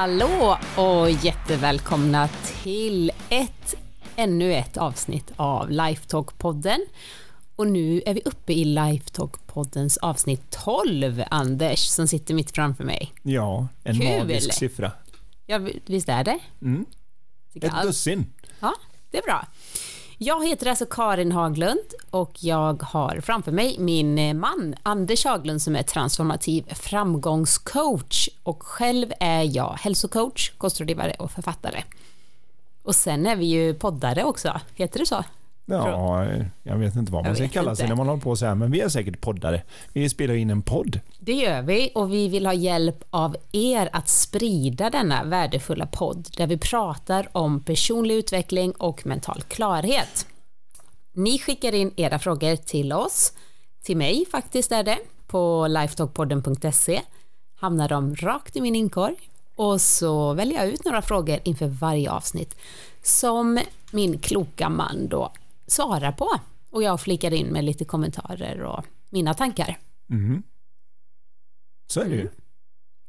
Hallå och jättevälkomna till ett, ännu ett avsnitt av Lifetalk-podden. Och nu är vi uppe i Lifetalk-poddens avsnitt 12, Anders, som sitter mitt framför mig. Ja, en Kul. magisk siffra. Ja, visst är det? Mm. Ett allt- dussin. Ja, det är bra. Jag heter alltså Karin Haglund och jag har framför mig min man Anders Haglund som är transformativ framgångscoach och själv är jag hälsocoach, kostrådgivare och författare. Och sen är vi ju poddare också, heter det så? Ja, jag vet inte vad man ska kalla sig när man håller på så här, men vi är säkert poddare. Vi spelar in en podd. Det gör vi och vi vill ha hjälp av er att sprida denna värdefulla podd där vi pratar om personlig utveckling och mental klarhet. Ni skickar in era frågor till oss, till mig faktiskt är det, på lifetalkpodden.se hamnar de rakt i min inkorg och så väljer jag ut några frågor inför varje avsnitt som min kloka man då svarar på och jag flikar in med lite kommentarer och mina tankar. Mhm. Så är det ju. Mm.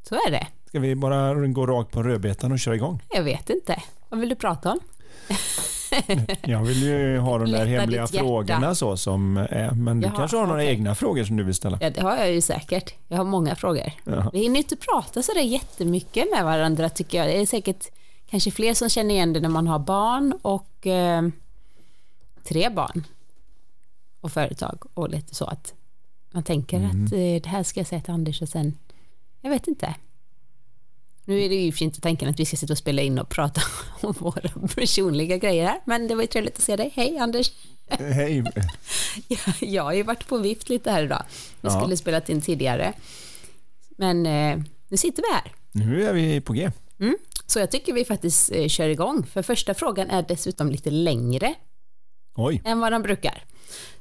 Så är det. Ska vi bara gå rakt på rödbetan och köra igång? Jag vet inte. Vad vill du prata om? Jag vill ju ha de där Lätta hemliga frågorna så som är, men du Jaha, kanske har några okej. egna frågor som du vill ställa? Ja, det har jag ju säkert. Jag har många frågor. Ja. Vi hinner inte prata så där jättemycket med varandra tycker jag. Det är säkert kanske fler som känner igen det när man har barn och eh, tre barn och företag och lite så att man tänker Mm. att eh, det här ska jag säga till Anders och sen, jag vet inte. Nu är det ju fint tanken att vi ska sitta och spela in och prata om våra personliga grejer här, men det var ju trevligt att se dig. Hej Anders! Hej. Ja, jag har ju varit på vift lite här idag. Vi Ja. skulle spelat in tidigare. Men eh, nu sitter vi här. Nu är vi på G. Mm. Så jag tycker vi faktiskt eh, kör igång. För första frågan är dessutom lite längre Oj. än vad den brukar.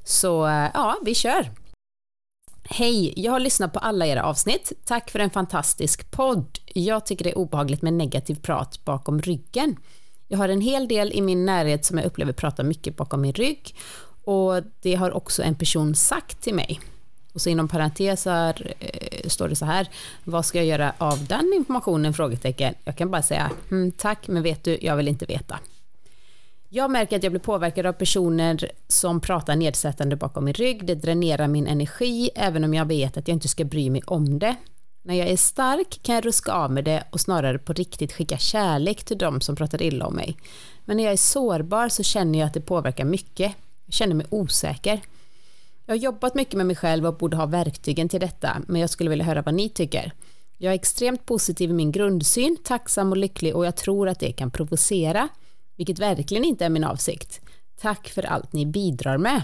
Så eh, ja, vi kör. Hej, jag har lyssnat på alla era avsnitt. Tack för en fantastisk podd. Jag tycker det är obehagligt med negativ prat bakom ryggen. Jag har en hel del i min närhet som jag upplever pratar mycket bakom min rygg och det har också en person sagt till mig. Och så inom parenteser eh, står det så här, vad ska jag göra av den informationen? Frågetecken. Jag kan bara säga, mm, tack, men vet du, jag vill inte veta. Jag märker att jag blir påverkad av personer som pratar nedsättande bakom min rygg. Det dränerar min energi, även om jag vet att jag inte ska bry mig om det. När jag är stark kan jag ruska av med det och snarare på riktigt skicka kärlek till de som pratar illa om mig. Men när jag är sårbar så känner jag att det påverkar mycket. Jag känner mig osäker. Jag har jobbat mycket med mig själv och borde ha verktygen till detta, men jag skulle vilja höra vad ni tycker. Jag är extremt positiv i min grundsyn, tacksam och lycklig och jag tror att det kan provocera, vilket verkligen inte är min avsikt. Tack för allt ni bidrar med.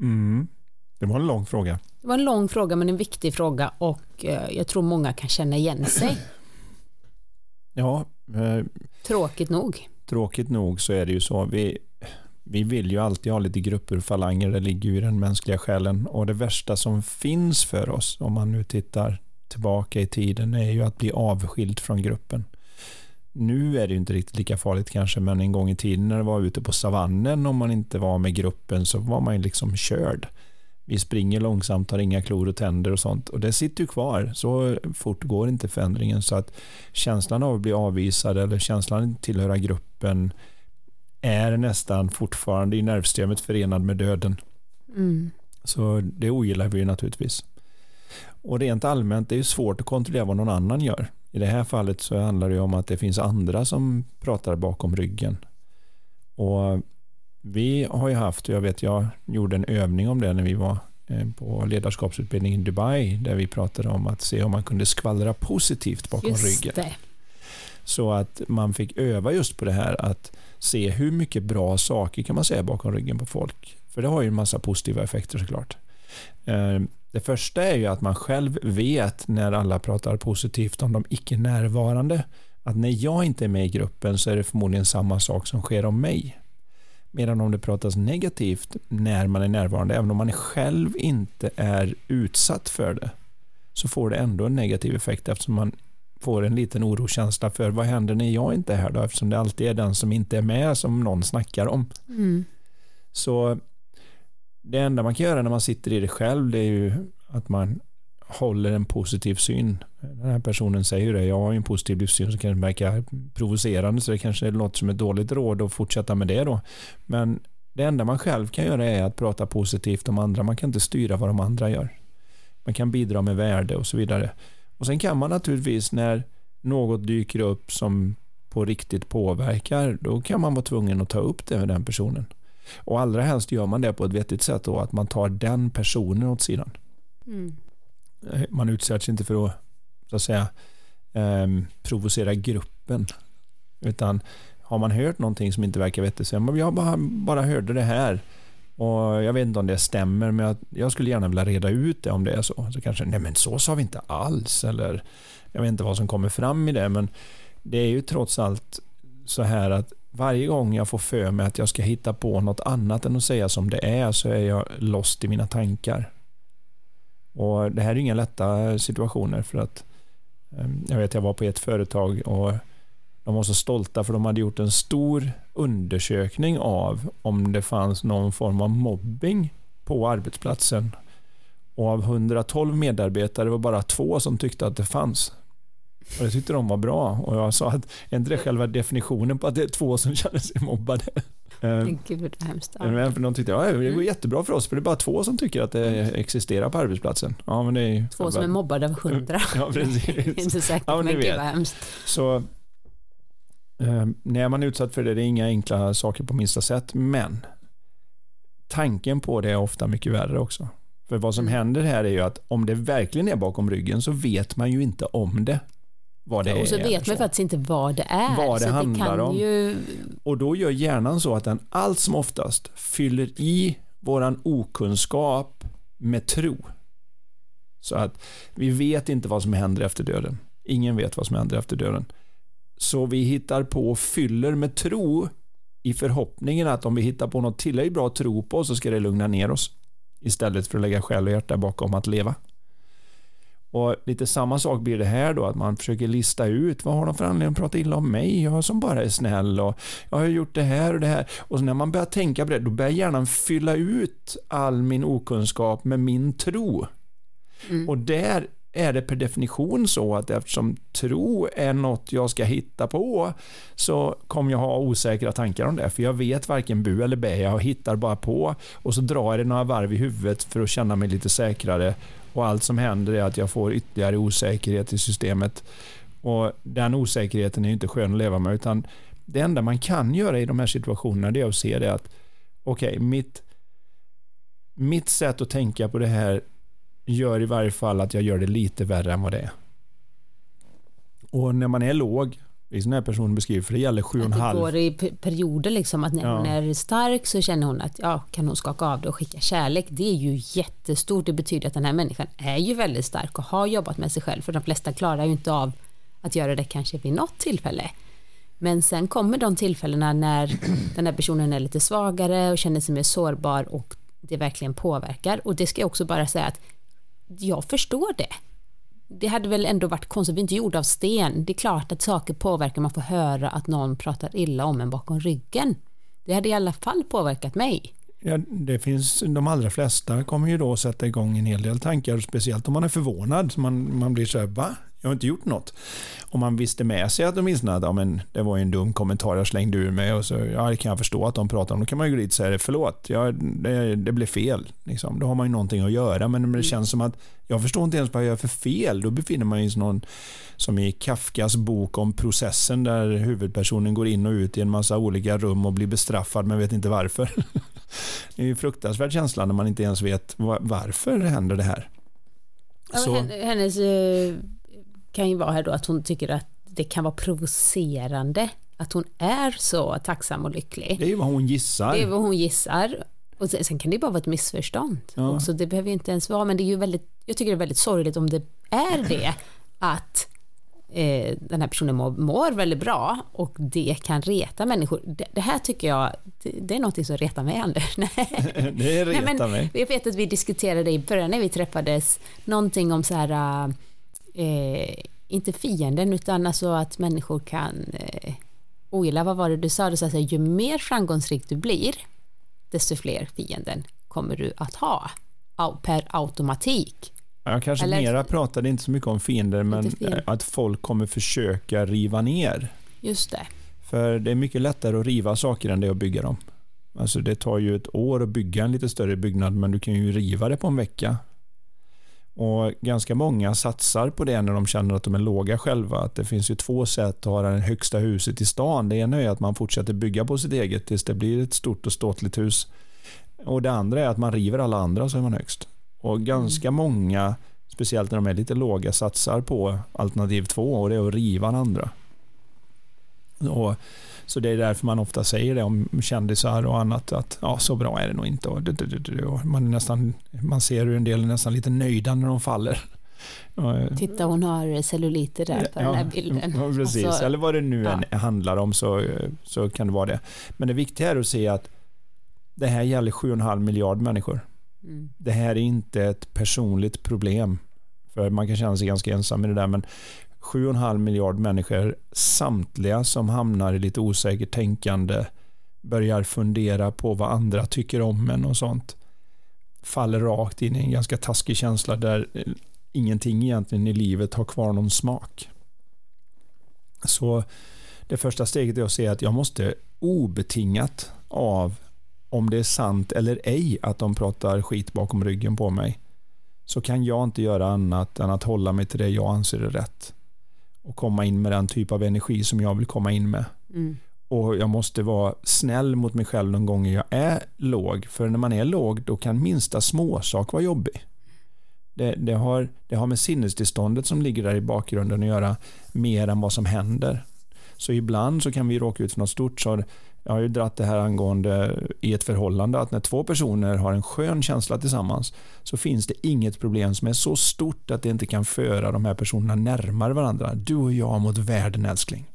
Mm. Det var en lång fråga. Det var en lång fråga men en viktig fråga och eh, jag tror många kan känna igen sig. Ja, eh, Tråkigt nog. tråkigt nog så är det ju så. Vi, vi vill ju alltid ha lite grupper och falanger, det ligger ju i den mänskliga själen. Och det värsta som finns för oss, om man nu tittar tillbaka i tiden, är ju att bli avskild från gruppen. Nu är det inte riktigt lika farligt kanske, men en gång i tiden när det var ute på savannen, om man inte var med gruppen, så var man ju liksom körd. Vi springer långsamt, har inga klor och tänder och sånt. Och det sitter ju kvar. Så fort går inte förändringen. Så att känslan av att bli avvisad eller känslan att tillhöra gruppen är nästan fortfarande i nervsystemet förenad med döden. Mm. Så det ogillar vi ju naturligtvis. Och rent allmänt, det är svårt att kontrollera vad någon annan gör. I det här fallet så handlar det om att det finns andra som pratar bakom ryggen. Och vi har ju haft, jag vet jag gjorde en övning om det när vi var eh, på ledarskapsutbildning i Dubai där vi pratade om att se om man kunde skvallra positivt bakom Just ryggen. det. Så att man fick öva just på det här att se hur mycket bra saker kan man säga bakom ryggen på folk. För det har ju en massa positiva effekter såklart. Det första är ju att man själv vet när alla pratar positivt om de icke närvarande att när jag inte är med i gruppen så är det förmodligen samma sak som sker om mig. Medan om det pratas negativt när man är närvarande, även om man själv inte är utsatt för det, så får det ändå en negativ effekt eftersom man får en liten orokänsla för vad händer när jag inte är här då? Eftersom det alltid är den som inte är med som någon snackar om. Mm. Så det enda man kan göra när man sitter i det själv det är ju att man håller en positiv syn. Den här personen säger det, jag har en positiv livssyn som kan verka provocerande så det kanske låter som ett dåligt råd att fortsätta med det då. Men det enda man själv kan göra är att prata positivt om andra. Man kan inte styra vad de andra gör. Man kan bidra med värde och så vidare. Och sen kan man naturligtvis när något dyker upp som på riktigt påverkar, då kan man vara tvungen att ta upp det med den personen. Och allra helst gör man det på ett vettigt sätt då, att man tar den personen åt sidan. Mm. Man utsätts inte för att, så att säga, eh, provocera gruppen, utan har man hört någonting som inte verkar vettigt, så jag bara, bara hörde det här och jag vet inte om det stämmer, men jag, jag, skulle gärna vilja reda ut det om det är så. Så kanske, nej men så sa vi inte alls, eller jag vet inte vad som kommer fram i det, men det är ju trots allt så här att varje gång jag får för mig att jag ska hitta på något annat än att säga som det är så är jag lost i mina tankar. Och Det här är inga lätta situationer för att ehm, jag vet jag var på ett företag och de var så stolta för de hade gjort en stor undersökning av om det fanns någon form av mobbing på arbetsplatsen. Och av 112 medarbetare var bara två som tyckte att det fanns. Och det tyckte de var bra. Och jag sa att är inte det själva definitionen på att det är två som känner sig mobbade? Ehm, Gud vad hemskt. Ja. De tyckte ja, det går mm. jättebra för oss för det är bara två som tycker att det mm. existerar på arbetsplatsen. Ja, men det är, två som är mobbade av hundra. Ja, precis. inte säkert, ja, men, men gud vad hemskt. Så eh, när man är utsatt för det, det är inga enkla saker på minsta sätt, men tanken på det är ofta mycket värre också. För vad som mm. händer här är ju att om det verkligen är bakom ryggen så vet man ju inte om det vad det ja, och så är. vet man faktiskt inte vad det är. Vad det så handlar det om. Ju... Och då gör hjärnan så att den allt som oftast fyller i våran okunskap med tro. Så att vi vet inte vad som händer efter döden. Ingen vet vad som händer efter döden. Så vi hittar på och fyller med tro i förhoppningen att om vi hittar på något tillräckligt bra tro på så ska det lugna ner oss. Istället för att lägga själ och hjärta bakom att leva. Och lite samma sak blir det här då, att man försöker lista ut vad har de för anledning att prata illa om mig, jag som bara är snäll och jag har gjort det här och det här. Och när man börjar tänka på det, då börjar hjärnan fylla ut all min okunskap med min tro. Mm. Och där är det per definition så att eftersom tro är något jag ska hitta på så kommer jag ha osäkra tankar om det. För jag vet varken bu eller bä, jag hittar bara på och så drar jag det några varv i huvudet för att känna mig lite säkrare och allt som händer är att jag får ytterligare osäkerhet i systemet. Och den osäkerheten är ju inte skön att leva med, utan det enda man kan göra i de här situationerna det är att se det att okej, okay, mitt, mitt sätt att tänka på det här gör i varje fall att jag gör det lite värre än vad det är. Och när man är låg är sån här person beskriver, för det gäller sju och en halv. Det går i perioder liksom, att när ja. hon är stark så känner hon att ja, kan hon skaka av det och skicka kärlek. Det är ju jättestort, det betyder att den här människan är ju väldigt stark och har jobbat med sig själv, för de flesta klarar ju inte av att göra det kanske vid något tillfälle. Men sen kommer de tillfällena när den här personen är lite svagare och känner sig mer sårbar och det verkligen påverkar. Och det ska jag också bara säga att jag förstår det det hade väl ändå varit konstigt, vi är inte gjorda av sten. Det är klart att saker påverkar, man får höra att någon pratar illa om en bakom ryggen. Det hade i alla fall påverkat mig. Ja, det finns, de allra flesta kommer ju då sätta igång en hel del tankar, speciellt om man är förvånad. Man, man blir så här, va? Jag har inte gjort något. Om man visste med sig att åtminstone att ja, men det var en dum kommentar jag slängde ur mig och så ja, det kan jag förstå att de pratar om. Då kan man ju gå dit och säga förlåt, ja, det, det blev fel. Liksom. Då har man ju någonting att göra. Men det mm. känns som att jag förstår inte ens vad jag gör för fel. Då befinner man sig någon som i Kafkas bok om processen där huvudpersonen går in och ut i en massa olika rum och blir bestraffad men vet inte varför. det är en fruktansvärd känsla när man inte ens vet varför händer det här. Ja, hennes eh, kan ju vara här då att hon tycker att det kan vara provocerande att hon är så tacksam och lycklig. Det är vad hon gissar. Det är vad hon gissar. Och sen kan det bara vara ett missförstånd. Ja. Också, det behöver ju inte ens vara, men det är ju väldigt, jag tycker det är väldigt sorgligt om det är det, att eh, den här personen mår, mår, väldigt bra och det kan reta människor. Det, det här tycker jag, det, det, är något som retar mig Anders. det retar Nej, men, mig. Jag vet att vi diskuterade i början när vi träffades, någonting om så här eh, inte fienden utan alltså att människor kan eh, ogilla, vad var det du sa, du sa att ju mer framgångsrik du blir desto fler fienden kommer du att ha per automatik. Jag kanske Eller- mera pratade inte så mycket om fiender, men fiender. att folk kommer försöka riva ner. Just det. För det är mycket lättare att riva saker än det att bygga dem. Alltså det tar ju ett år att bygga en lite större byggnad, men du kan ju riva det på en vecka. Och ganska många satsar på det när de känner att de är låga själva. Att det finns ju två sätt att ha det högsta huset i stan. Det ena är att man fortsätter bygga på sitt eget tills det blir ett stort och ståtligt hus. Och det andra är att man river alla andra så är man högst. Och ganska många, speciellt när de är lite låga, satsar på alternativ två och det är att riva den andra. Och, så det är därför man ofta säger det om kändisar och annat att ja, så bra är det nog inte. Och, man, är nästan, man ser hur en del är nästan lite nöjda när de faller. Titta hon har celluliter där på den här bilden. Ja, precis. Och så- Eller vad det nu ja. handlar om så, så kan det vara det. Men det viktiga är att se att det här gäller 7,5 miljard människor. Mm. Det här är inte ett personligt problem. För man kan känna sig ganska ensam i det där, men 7,5 miljard människor, samtliga som hamnar i lite osäkert tänkande, börjar fundera på vad andra tycker om en och sånt, faller rakt in i en ganska taskig känsla där eh, ingenting egentligen i livet har kvar någon smak. Så det första steget är att se att jag måste obetingat av om det är sant eller ej att de pratar skit bakom ryggen på mig så kan jag inte göra annat än att hålla mig till det jag anser är rätt och komma in med den typ av energi som jag vill komma in med. Mm. Och jag måste vara snäll mot mig själv de gånger jag är låg. För när man är låg då kan minsta småsak vara jobbig. Det, det, har, det har med sinnestillståndet som ligger där i bakgrunden att göra mer än vad som händer. Så ibland så kan vi råka ut för något stort. Så jag har ju dratt det här angående i ett förhållande att när två personer har en skön känsla tillsammans så finns det inget problem som är så stort att det inte kan föra de här personerna närmare varandra. Du och jag mot världen älskling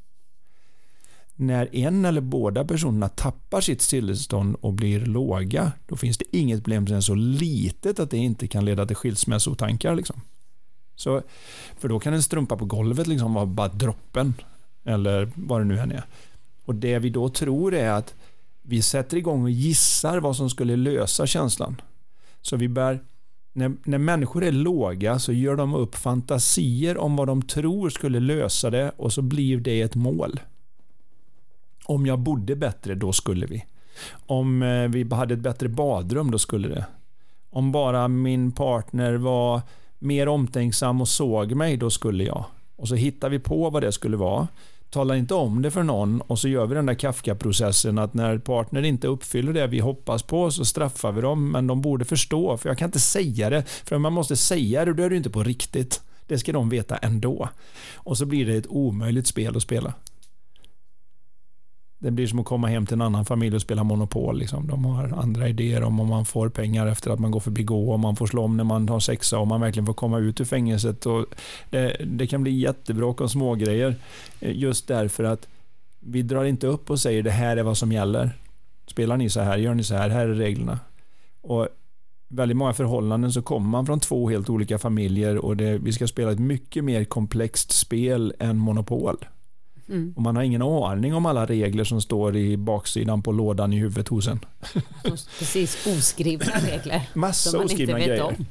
när en eller båda personerna tappar sitt stillestånd och blir låga, då finns det inget problem som är så litet att det inte kan leda till skilsmässotankar. Liksom. Så, för då kan en strumpa på golvet liksom vara bara droppen, eller vad det nu än är. Och det vi då tror är att vi sätter igång och gissar vad som skulle lösa känslan. Så vi bär när, när människor är låga så gör de upp fantasier om vad de tror skulle lösa det och så blir det ett mål. Om jag bodde bättre, då skulle vi. Om eh, vi hade ett bättre badrum, då skulle det. Om bara min partner var mer omtänksam och såg mig, då skulle jag. Och så hittar vi på vad det skulle vara. Talar inte om det för någon och så gör vi den där Kafka-processen att när partner inte uppfyller det vi hoppas på så straffar vi dem, men de borde förstå. För jag kan inte säga det, för om man måste säga det, då är det inte på riktigt. Det ska de veta ändå. Och så blir det ett omöjligt spel att spela. Det blir som att komma hem till en annan familj och spela Monopol. Liksom. De har andra idéer om om man får pengar efter att man går förbi gå, om man får slå om när man har sexa, om man verkligen får komma ut ur fängelset. Och det, det kan bli jättebråk om smågrejer eh, just därför att vi drar inte upp och säger det här är vad som gäller. Spelar ni så här, gör ni så här, här är reglerna. Och väldigt många förhållanden så kommer man från två helt olika familjer och det, vi ska spela ett mycket mer komplext spel än Monopol. Mm. Och man har ingen aning om alla regler som står i baksidan på lådan i huvudet hos en. Precis, oskrivna regler. Massa oskrivna grejer. om.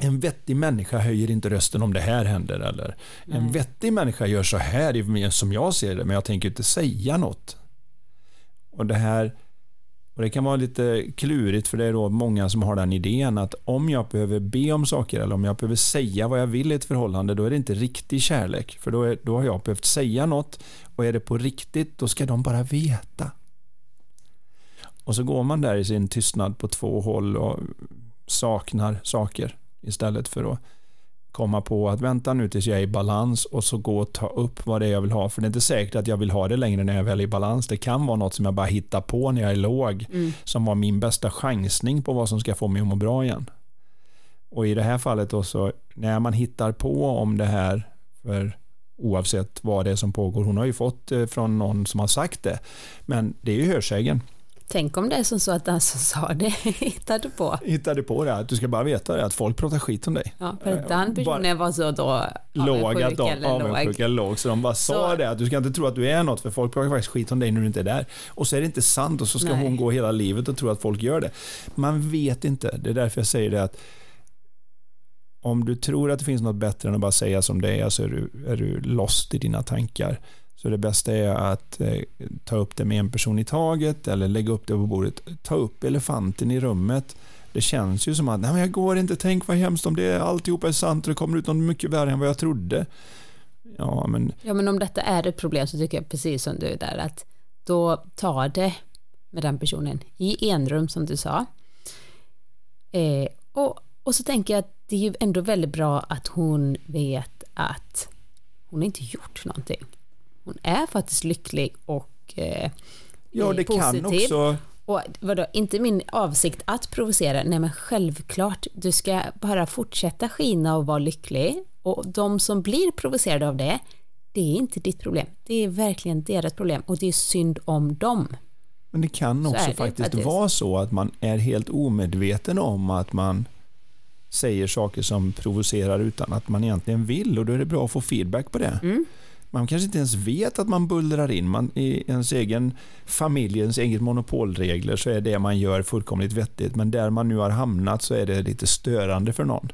En vettig människa höjer inte rösten om det här händer. Eller en vettig människa gör så här som jag ser det, men jag tänker inte säga något. Och det här och det kan vara lite klurigt för det är då många som har den idén att om jag behöver be om saker eller om jag behöver säga vad jag vill i ett förhållande då är det inte riktig kärlek. För då, är, då har jag behövt säga något och är det på riktigt då ska de bara veta. Och så går man där i sin tystnad på två håll och saknar saker istället för att komma på att vänta nu tills jag är i balans och så gå och ta upp vad det är jag vill ha. För det är inte säkert att jag vill ha det längre när jag väl är i balans. Det kan vara något som jag bara hittar på när jag är låg Mm. som var min bästa chansning på vad som ska få mig att må bra igen. Och i det här fallet då så när man hittar på om det här för oavsett vad det är som pågår. Hon har ju fått eh, från någon som har sagt det. Men det är ju hörsägen. Tänk om det är som så att den som sa det hittade på. Hittade på det. Du ska bara veta det. Att folk pratar skit om dig. Ja, för den Eh, personen var så då låg, att de, eller avundsjuk låg. låg. Så de bara sa Så- det, att du ska inte tro att du är något, för folk pratar faktiskt skit om dig när du inte är där. Och så är det inte sant och så ska Nej. hon gå hela livet och tro att folk gör det. Man vet inte. Det är därför jag säger det att om du tror att det finns något bättre än att bara säga som det är så är du, är du lost i dina tankar. Så det bästa är att eh, ta upp det med en person i taget eller lägga upp det på bordet. Ta upp elefanten i rummet. Det känns ju som att Nej, men jag går inte, tänk vad hemskt om det alltihopa är sant och det kommer ut något mycket värre än vad jag trodde. Ja men... ja, men om detta är ett problem så tycker jag precis som du där att då ta det med den personen i enrum som du sa. Eh, och, och så tänker jag att det är ju ändå väldigt bra att hon vet att hon inte gjort någonting. Hon är faktiskt lycklig och eh, Ja, det positiv. kan också... Och vadå, inte min avsikt att provocera, nej men självklart, du ska bara fortsätta skina och vara lycklig och de som blir provocerade av det, det är inte ditt problem, det är verkligen deras problem och det är synd om dem. Men det kan Så också det faktiskt faktiskt. vara så att man är helt omedveten om att man säger saker som provocerar utan att man egentligen vill och då är det bra att få feedback på det. Mm. Man kanske inte ens vet att man bullrar in. Man, I ens egen familjens eget monopolregler så är det man gör fullkomligt vettigt men där man nu har hamnat så är det lite störande för någon.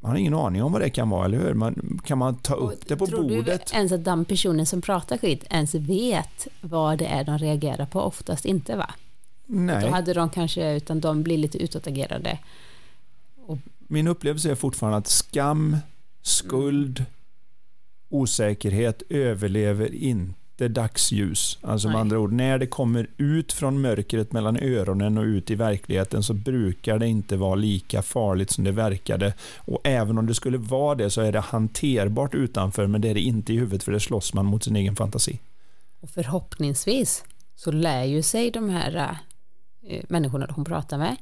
Man har ingen aning om vad det kan vara, eller hur? Man, kan man ta Och upp det på tror bordet? du ens att den personen som pratar skit ens vet vad det är de reagerar på? Oftast inte va? Då Nej, hade de kanske, utan de blir lite utåtagerade. min upplevelse är fortfarande att skam, skuld, osäkerhet överlever inte dagsljus. Alltså med Nej. andra ord, när det kommer ut från mörkret mellan öronen och ut i verkligheten så brukar det inte vara lika farligt som det verkade. Och även om det skulle vara det så är det hanterbart utanför men det är det inte i huvudet för det slåss man mot sin egen fantasi. Och förhoppningsvis så lär ju sig de här äh, människorna hon pratar med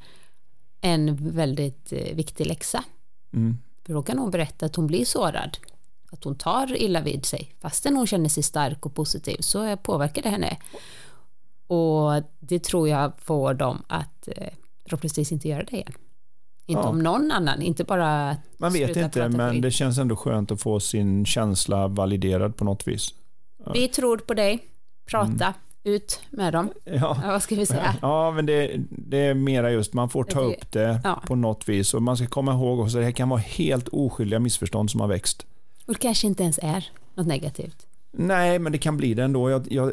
en väldigt äh, viktig läxa. Mm. För då kan hon berätta att hon blir sårad. Att hon tar illa vid sig. Fastän hon känner sig stark och positiv så påverkar det henne. Och det tror jag får dem att eh, förhoppningsvis inte göra det igen. Inte Ja. om någon annan, inte bara att Man vet inte men skit. det känns ändå skönt att få sin känsla validerad på något vis. Vi tror på dig, prata, ut med dem. Mm. Ja. Ja, vad ska vi säga? Ja, men det, det är mera just, man får ta upp det ja. på något vis. Och man ska komma ihåg också, det här kan vara helt oskyldiga missförstånd som har växt. Och det kanske inte ens är något negativt. Nej, men det kan bli det ändå. Jag, jag,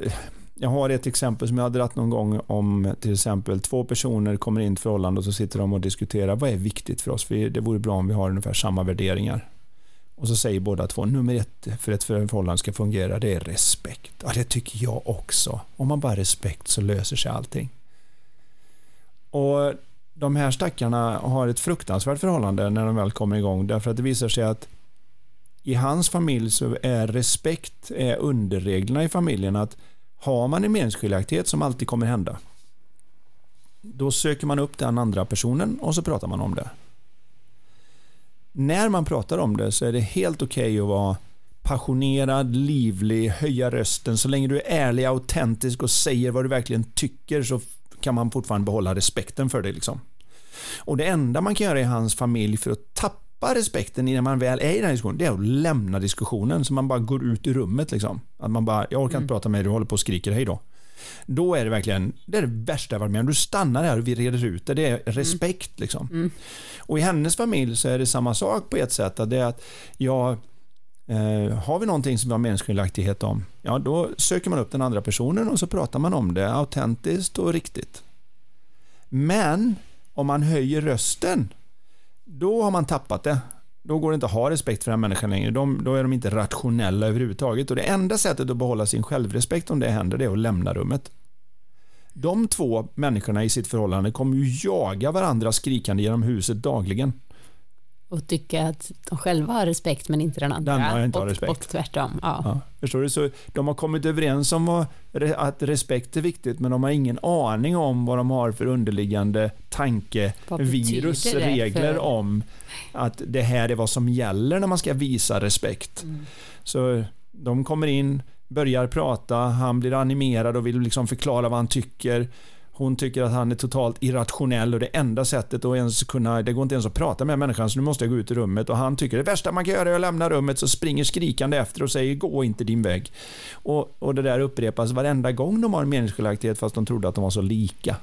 jag har ett exempel som jag har dratt någon gång om till exempel två personer kommer in i ett förhållande och så sitter de och diskuterar vad är viktigt för oss? För det vore bra om vi har ungefär samma värderingar. Och så säger båda två, nummer ett för att ett förhållande ska fungera, det är respekt. Ja, det tycker jag också. Om man bara har respekt så löser sig allting. Och de här stackarna har ett fruktansvärt förhållande när de väl kommer igång därför att det visar sig att i hans familj så är respekt är underreglerna i familjen att har man en meningsskiljaktighet som alltid kommer hända då söker man upp den andra personen och så pratar man om det. När man pratar om det så är det helt okej att vara passionerad, livlig, höja rösten. Så länge du är ärlig, autentisk och säger vad du verkligen tycker så kan man fortfarande behålla respekten för dig. Liksom. Och det enda man kan göra i hans familj för att tappa respekten när man väl är i den här diskussionen, det är att lämna diskussionen. Så man bara går ut ur rummet. Liksom. Att man bara, jag orkar inte prata med dig, du håller på och skriker, hej då. Då är det verkligen det, är det värsta jag varit med om. Du stannar här och vi reder ut det. Det är respekt. Liksom. Och i hennes familj så är det samma sak på ett sätt. Att det är att jag, eh, har vi någonting som vi har meningsskiljaktighet om, ja då söker man upp den andra personen och så pratar man om det autentiskt och riktigt. Men om man höjer rösten, då har man tappat det. Då går det inte att ha respekt för den människan längre. De, då är de inte rationella överhuvudtaget. Och det enda sättet att behålla sin självrespekt om det händer, det är att lämna rummet. De två människorna i sitt förhållande kommer ju jaga varandra skrikande genom huset dagligen. Och tycka att de själva har respekt men inte den andra. Den har inte och, respekt. och tvärtom. Ja. Ja, förstår du? Så de har kommit överens om att respekt är viktigt men de har ingen aning om vad de har för underliggande tanke, Vad betyder virus, det regler för- om att det här är vad som gäller när man ska visa respekt. Mm. Så de kommer in, börjar prata, han blir animerad och vill liksom förklara vad han tycker. Hon tycker att han är totalt irrationell och det enda sättet att ens kunna, det går inte ens att prata med människan så nu måste jag gå ut ur rummet och han tycker det värsta man kan göra är att lämna rummet så springer skrikande efter och säger gå inte din väg. Och, och det där upprepas varenda gång de har en meningsskiljaktighet fast de trodde att de var så lika.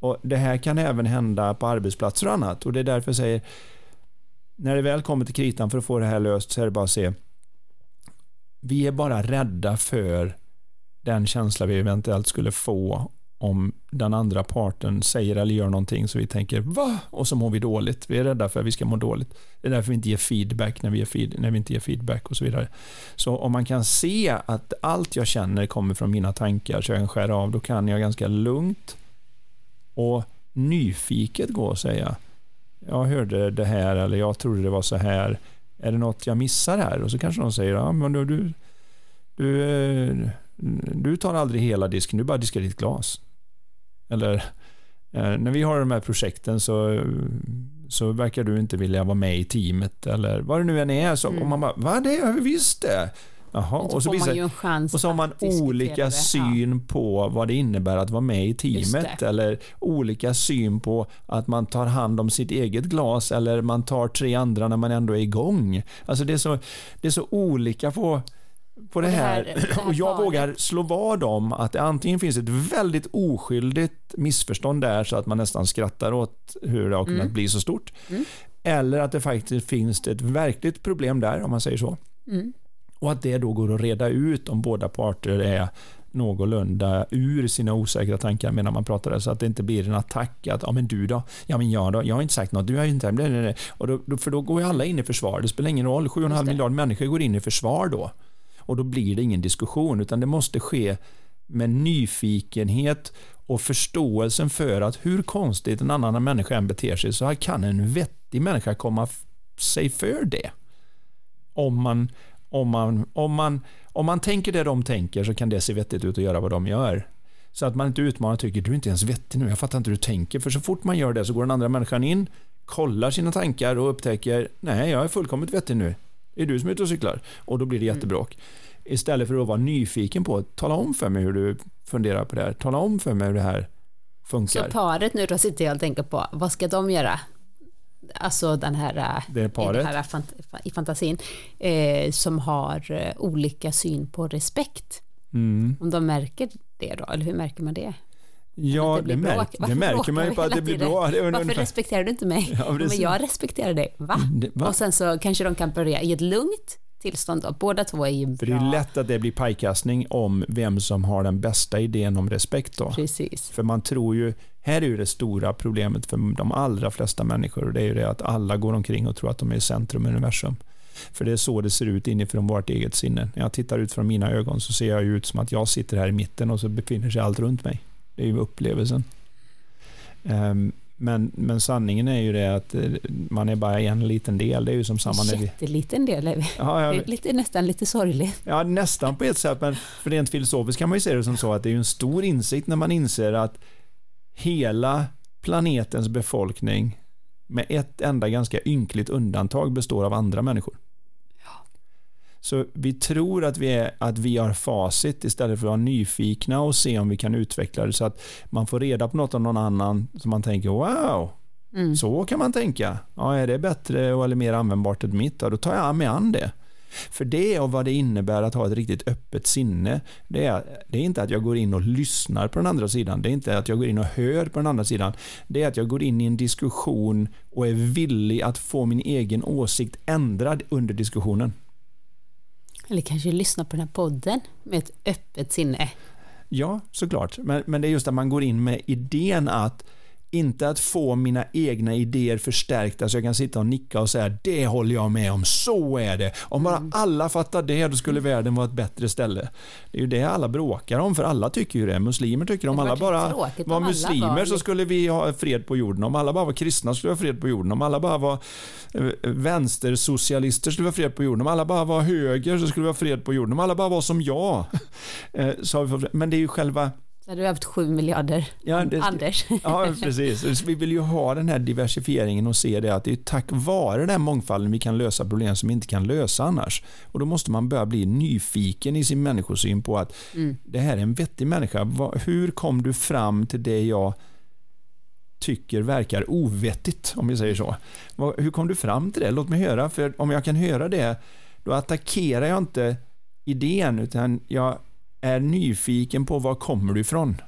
Och Det här kan även hända på arbetsplatser och annat och det är därför jag säger när det väl kommer till kritan för att få det här löst så är det bara att se. Vi är bara rädda för den känsla vi eventuellt skulle få om den andra parten säger eller gör någonting så vi tänker va? Och så mår vi dåligt. Vi är rädda för att vi ska må dåligt. Det är därför vi inte ger feedback när vi, feed, när vi inte ger feedback och så vidare. Så om man kan se att allt jag känner kommer från mina tankar så jag kan skära av, då kan jag ganska lugnt och nyfiket gå och säga jag hörde det här eller jag trodde det var så här. Är det något jag missar här? Och så kanske de säger ja, men du, du, du, du tar aldrig hela disken, du bara diskar ditt glas. Eller eh, när vi har de här projekten så, så verkar du inte vilja vara med i teamet eller vad det nu än är. Så, mm. Och man bara, vad det har vi visst det. Jaha, och så, visar, och så har man olika det. syn på vad det innebär att vara med i teamet eller olika syn på att man tar hand om sitt eget glas eller man tar tre andra när man ändå är igång. Alltså det är så, det är så olika på på det här. Det här, det här och jag vågar slå vad om att det antingen finns ett väldigt oskyldigt missförstånd där så att man nästan skrattar åt hur det har kunnat mm. bli så stort. Mm. Eller att det faktiskt finns ett verkligt problem där om man säger så. Mm. Och att det då går att reda ut om båda parter är någorlunda ur sina osäkra tankar medan man pratar så att det inte blir en attack att ja men du då, ja men jag då, jag har inte sagt något, du har inte, nej, nej, nej. Och då, för då går ju alla in i försvar, det spelar ingen roll, 7,5 miljard människor går in i försvar då och då blir det ingen diskussion utan det måste ske med nyfikenhet och förståelsen för att hur konstigt en annan människa än beter sig så kan en vettig människa komma sig för det. Om man, om man, om man, om man tänker det de tänker så kan det se vettigt ut att göra vad de gör. Så att man inte utmanar och tycker du är inte ens vettig nu, jag fattar inte hur du tänker. För så fort man gör det så går den andra människan in, kollar sina tankar och upptäcker nej, jag är fullkomligt vettig nu. Det är du som är ute och cyklar. Och då blir det mm. jättebråk. Istället för att vara nyfiken på, tala om för mig hur du funderar på det här. Tala om för mig hur det här funkar. Så paret nu då sitter jag och tänker på, vad ska de göra? Alltså den här, eh, det paret. Här fant i fantasin, eh, som har eh, olika syn på respekt. Mm. Om de märker det då, eller hur märker man det? Ja, det, det, märk, det märker man ju på att det blir. Det Varför respekterar du inte mig? Ja, men jag respekterar dig. Va? Det, va? Och sen så kanske de kan börja i ett lugnt tillstånd då. Båda två är ju bra. För det är lätt att det blir pajkastning om vem som har den bästa idén om respekt då. Precis. För man tror ju, här är ju det stora problemet för de allra flesta människor och det är ju det att alla går omkring och tror att de är i centrum i universum. För det är så det ser ut inifrån vårt eget sinne. När jag tittar ut från mina ögon så ser jag ut som att jag sitter här i mitten och så befinner sig allt runt mig. Det är ju upplevelsen. Um, men, men sanningen är ju det att eh, man är bara en liten del. Det är ju som samma när vi... Jätteliten del är vi. Ja, ja, lite, nästan lite sorgligt. Ja, nästan på ett sätt. Men för rent filosofiskt kan man ju se det som så att det är en stor insikt när man inser att hela planetens befolkning med ett enda ganska ynkligt undantag består av andra människor. Så vi tror att vi, är, att vi har facit istället för att vara nyfikna och se om vi kan utveckla det så att man får reda på något av någon annan som man tänker wow, mm. så kan man tänka. Ja, är det bättre eller mer användbart än mitt? Ja, då tar jag mig an det. För det och vad det innebär att ha ett riktigt öppet sinne, det är, det är inte att jag går in och lyssnar på den andra sidan, det är inte att jag går in och hör på den andra sidan, det är att jag går in i en diskussion och är villig att få min egen åsikt ändrad under diskussionen. Eller kanske lyssna på den här podden med ett öppet sinne. Ja, såklart. Men, men det är just att man går in med idén att inte att få mina egna idéer förstärkta så jag kan sitta och nicka och säga det håller jag med om, så är det. Om bara mm. alla fattar det då skulle världen vara ett bättre ställe. Det är ju det alla bråkar om för alla tycker ju det. Muslimer tycker om alla bara var muslimer var... så skulle vi ha fred på jorden. Om alla bara var kristna skulle vi ha fred på jorden. Om alla bara var eh, vänstersocialister skulle vi ha fred på jorden. Om alla bara var höger så skulle vi ha fred på jorden. Om alla bara var som jag. Eh, så har vi fått, men det är ju själva så hade vi haft sju miljarder. Ja, det, Anders. Ja, precis. Vi vill ju ha den här diversifieringen och se det att det är tack vare den här mångfalden vi kan lösa problem som vi inte kan lösa annars. Och då måste man börja bli nyfiken i sin människosyn på att mm. det här är en vettig människa. Hur kom du fram till det jag tycker verkar ovettigt, om vi säger så. Hur kom du fram till det? Låt mig höra, för om jag kan höra det, då attackerar jag inte idén, utan jag är nyfiken på var kommer du ifrån?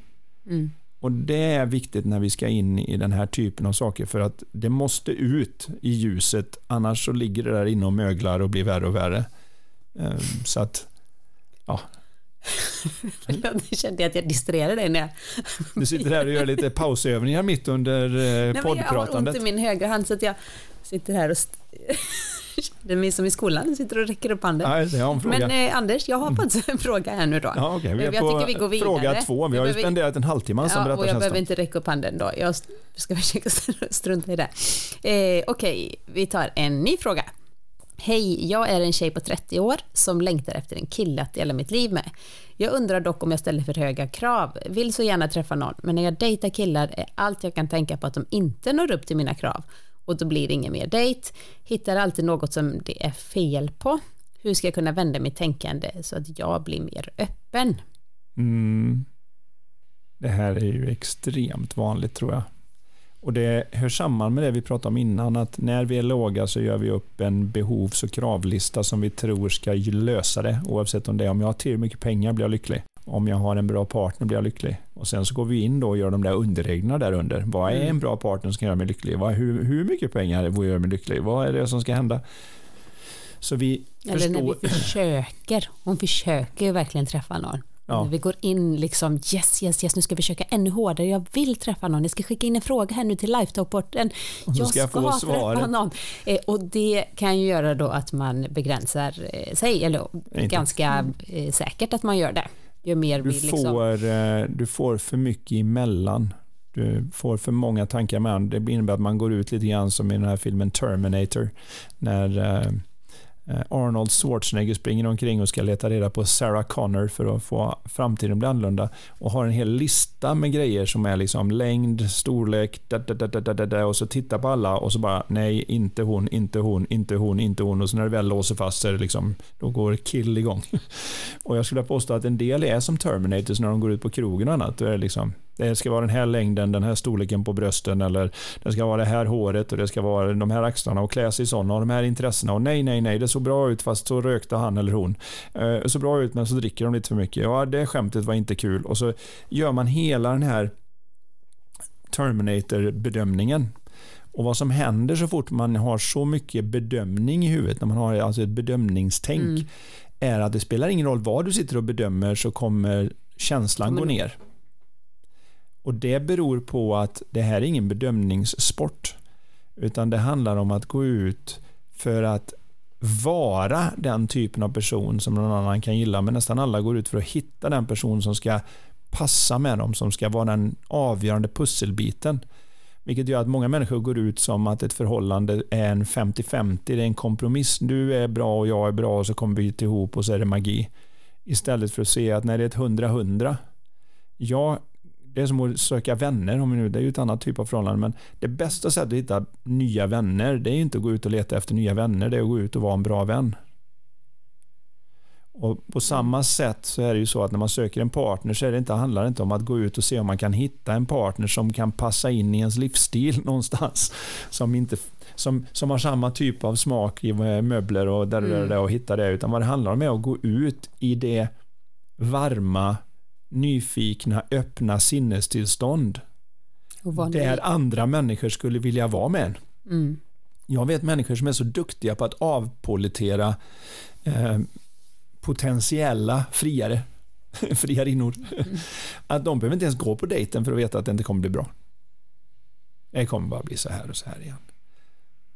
Mm. Och Det är viktigt när vi ska in i den här typen av saker för att det måste ut i ljuset annars så ligger det där inne och möglar och blir värre och värre. Ehm, så att, ja. Jag kände att jag distraherade dig när jag... Du sitter här och gör lite pausövningar mitt under eh, poddpratandet. Jag har ont i min högra hand så att jag sitter här och det är som i skolan sitter och räcker upp handen. Nej, jag. Men eh, Anders, jag har faktiskt en fråga här nu då. Ja, okay. Vi är jag på vi går vidare. fråga två. Vi har ju spenderat en halvtimme som ja, och Jag behöver inte räcka upp handen då. Jag ska försöka strunta i det. Eh, Okej, okay. vi tar en ny fråga. Hej, jag är en tjej på 30 år som längtar efter en kille att dela mitt liv med. Jag undrar dock om jag ställer för höga krav. Vill så gärna träffa någon, men när jag dejtar killar är allt jag kan tänka på att de inte når upp till mina krav och då blir det ingen mer dejt. Hittar alltid något som det är fel på. Hur ska jag kunna vända mitt tänkande så att jag blir mer öppen? Mm. Det här är ju extremt vanligt tror jag. Och det hör samman med det vi pratade om innan, att när vi är låga så gör vi upp en behovs och kravlista som vi tror ska lösa det, oavsett om det är om jag har tillräckligt mycket pengar blir jag lycklig. Om jag har en bra partner blir jag lycklig. Och sen så går vi in då och gör de där underreglerna där under. Vad är mm. en bra partner som ska göra mig lycklig? Vad, hur, hur mycket pengar göra mig lycklig? Vad är det som ska hända? Så vi Eller förstår... när vi försöker. Hon försöker ju verkligen träffa någon. Ja. Vi går in liksom yes, yes, yes, nu ska vi försöka ännu hårdare. Jag vill träffa någon. Jag ska skicka in en fråga här nu till Lifetop-porten. Jag ska, ska få träffa någon. Eh, och det kan ju göra då att man begränsar eh, sig, eller ganska eh, säkert att man gör det. Ju mer du, liksom... får, eh, du får för mycket emellan. Du får för många tankar med. Det innebär att man går ut lite grann som i den här filmen Terminator. När Eh, Eh, Arnold Schwarzenegger springer omkring och ska leta reda på Sarah Connor för att få framtiden att bli annorlunda och har en hel lista med grejer som är liksom längd, storlek, da, da, da, da, da, och så tittar på alla och så bara nej, inte hon, inte hon, inte hon, inte hon och så när det väl låser fast så är det liksom, då går kill igång. och jag skulle påstå att en del är som Terminators när de går ut på krogen och annat. Då är det liksom det ska vara den här längden, den här storleken på brösten eller det ska vara det här håret och det ska vara de här axlarna och klä sig sådana och de här intressena och nej, nej, nej, det såg bra ut fast så rökte han eller hon. Eh, så bra ut men så dricker de lite för mycket. Ja, det skämtet var inte kul och så gör man hela den här Terminator-bedömningen. Och vad som händer så fort man har så mycket bedömning i huvudet, när man har alltså ett bedömningstänk, mm. är att det spelar ingen roll vad du sitter och bedömer så kommer känslan gå ner. Och det beror på att det här är ingen bedömningssport. Utan det handlar om att gå ut för att vara den typen av person som någon annan kan gilla. Men nästan alla går ut för att hitta den person som ska passa med dem, som ska vara den avgörande pusselbiten. Vilket gör att många människor går ut som att ett förhållande är en 50-50, det är en kompromiss. Du är bra och jag är bra och så kommer vi ihop och så är det magi. Istället för att se att när det är ett 100-100, jag det är som att söka vänner, om nu, det är ju ett annat typ av förhållande, men det bästa sättet att hitta nya vänner, det är inte att gå ut och leta efter nya vänner, det är att gå ut och vara en bra vän. Och på samma sätt så är det ju så att när man söker en partner så är det inte, handlar det inte om att gå ut och se om man kan hitta en partner som kan passa in i ens livsstil någonstans. Som, inte, som, som har samma typ av smak i möbler och där, där, där och hitta det. Utan vad det handlar om är att gå ut i det varma nyfikna, öppna sinnestillstånd där andra människor skulle vilja vara med mm. Jag vet människor som är så duktiga på att avpolitera eh, potentiella friare, friarinnor, mm. att de behöver inte ens gå på dejten för att veta att det inte kommer bli bra. Det kommer bara bli så här och så här igen.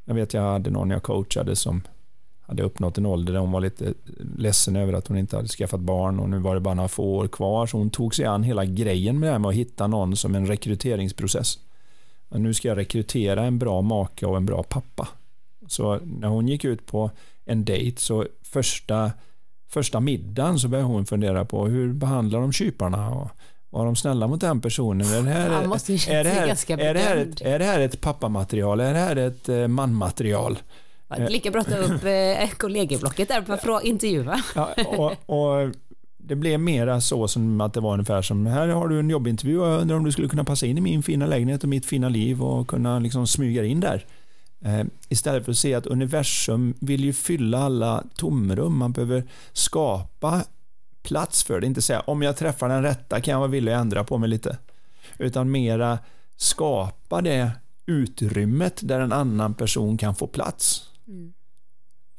Jag vet jag hade någon jag coachade som hade uppnått en ålder där hon var lite ledsen över att hon inte hade skaffat barn och nu var det bara några få år kvar så hon tog sig an hela grejen med det här med att hitta någon som en rekryteringsprocess. Och nu ska jag rekrytera en bra maka och en bra pappa. Så när hon gick ut på en dejt så första, första middagen så började hon fundera på hur behandlar de kyparna och var de snälla mot den personen? Är det här, är det här, är det här, ett, är det här ett pappamaterial? Är det här ett eh, det Lika bra att ta upp eh, kollegieblocket där för att intervjua. Ja, och, och, det blev mera så som att det var ungefär som här har du en jobbintervju och jag undrar om du skulle kunna passa in i min fina lägenhet och mitt fina liv och kunna liksom smyga in där. Eh, istället för att se att universum vill ju fylla alla tomrum. Man behöver skapa plats för det. Inte säga om jag träffar den rätta kan jag vara villig att ändra på mig lite. Utan mera skapa det utrymmet där en annan person kan få plats. Mm.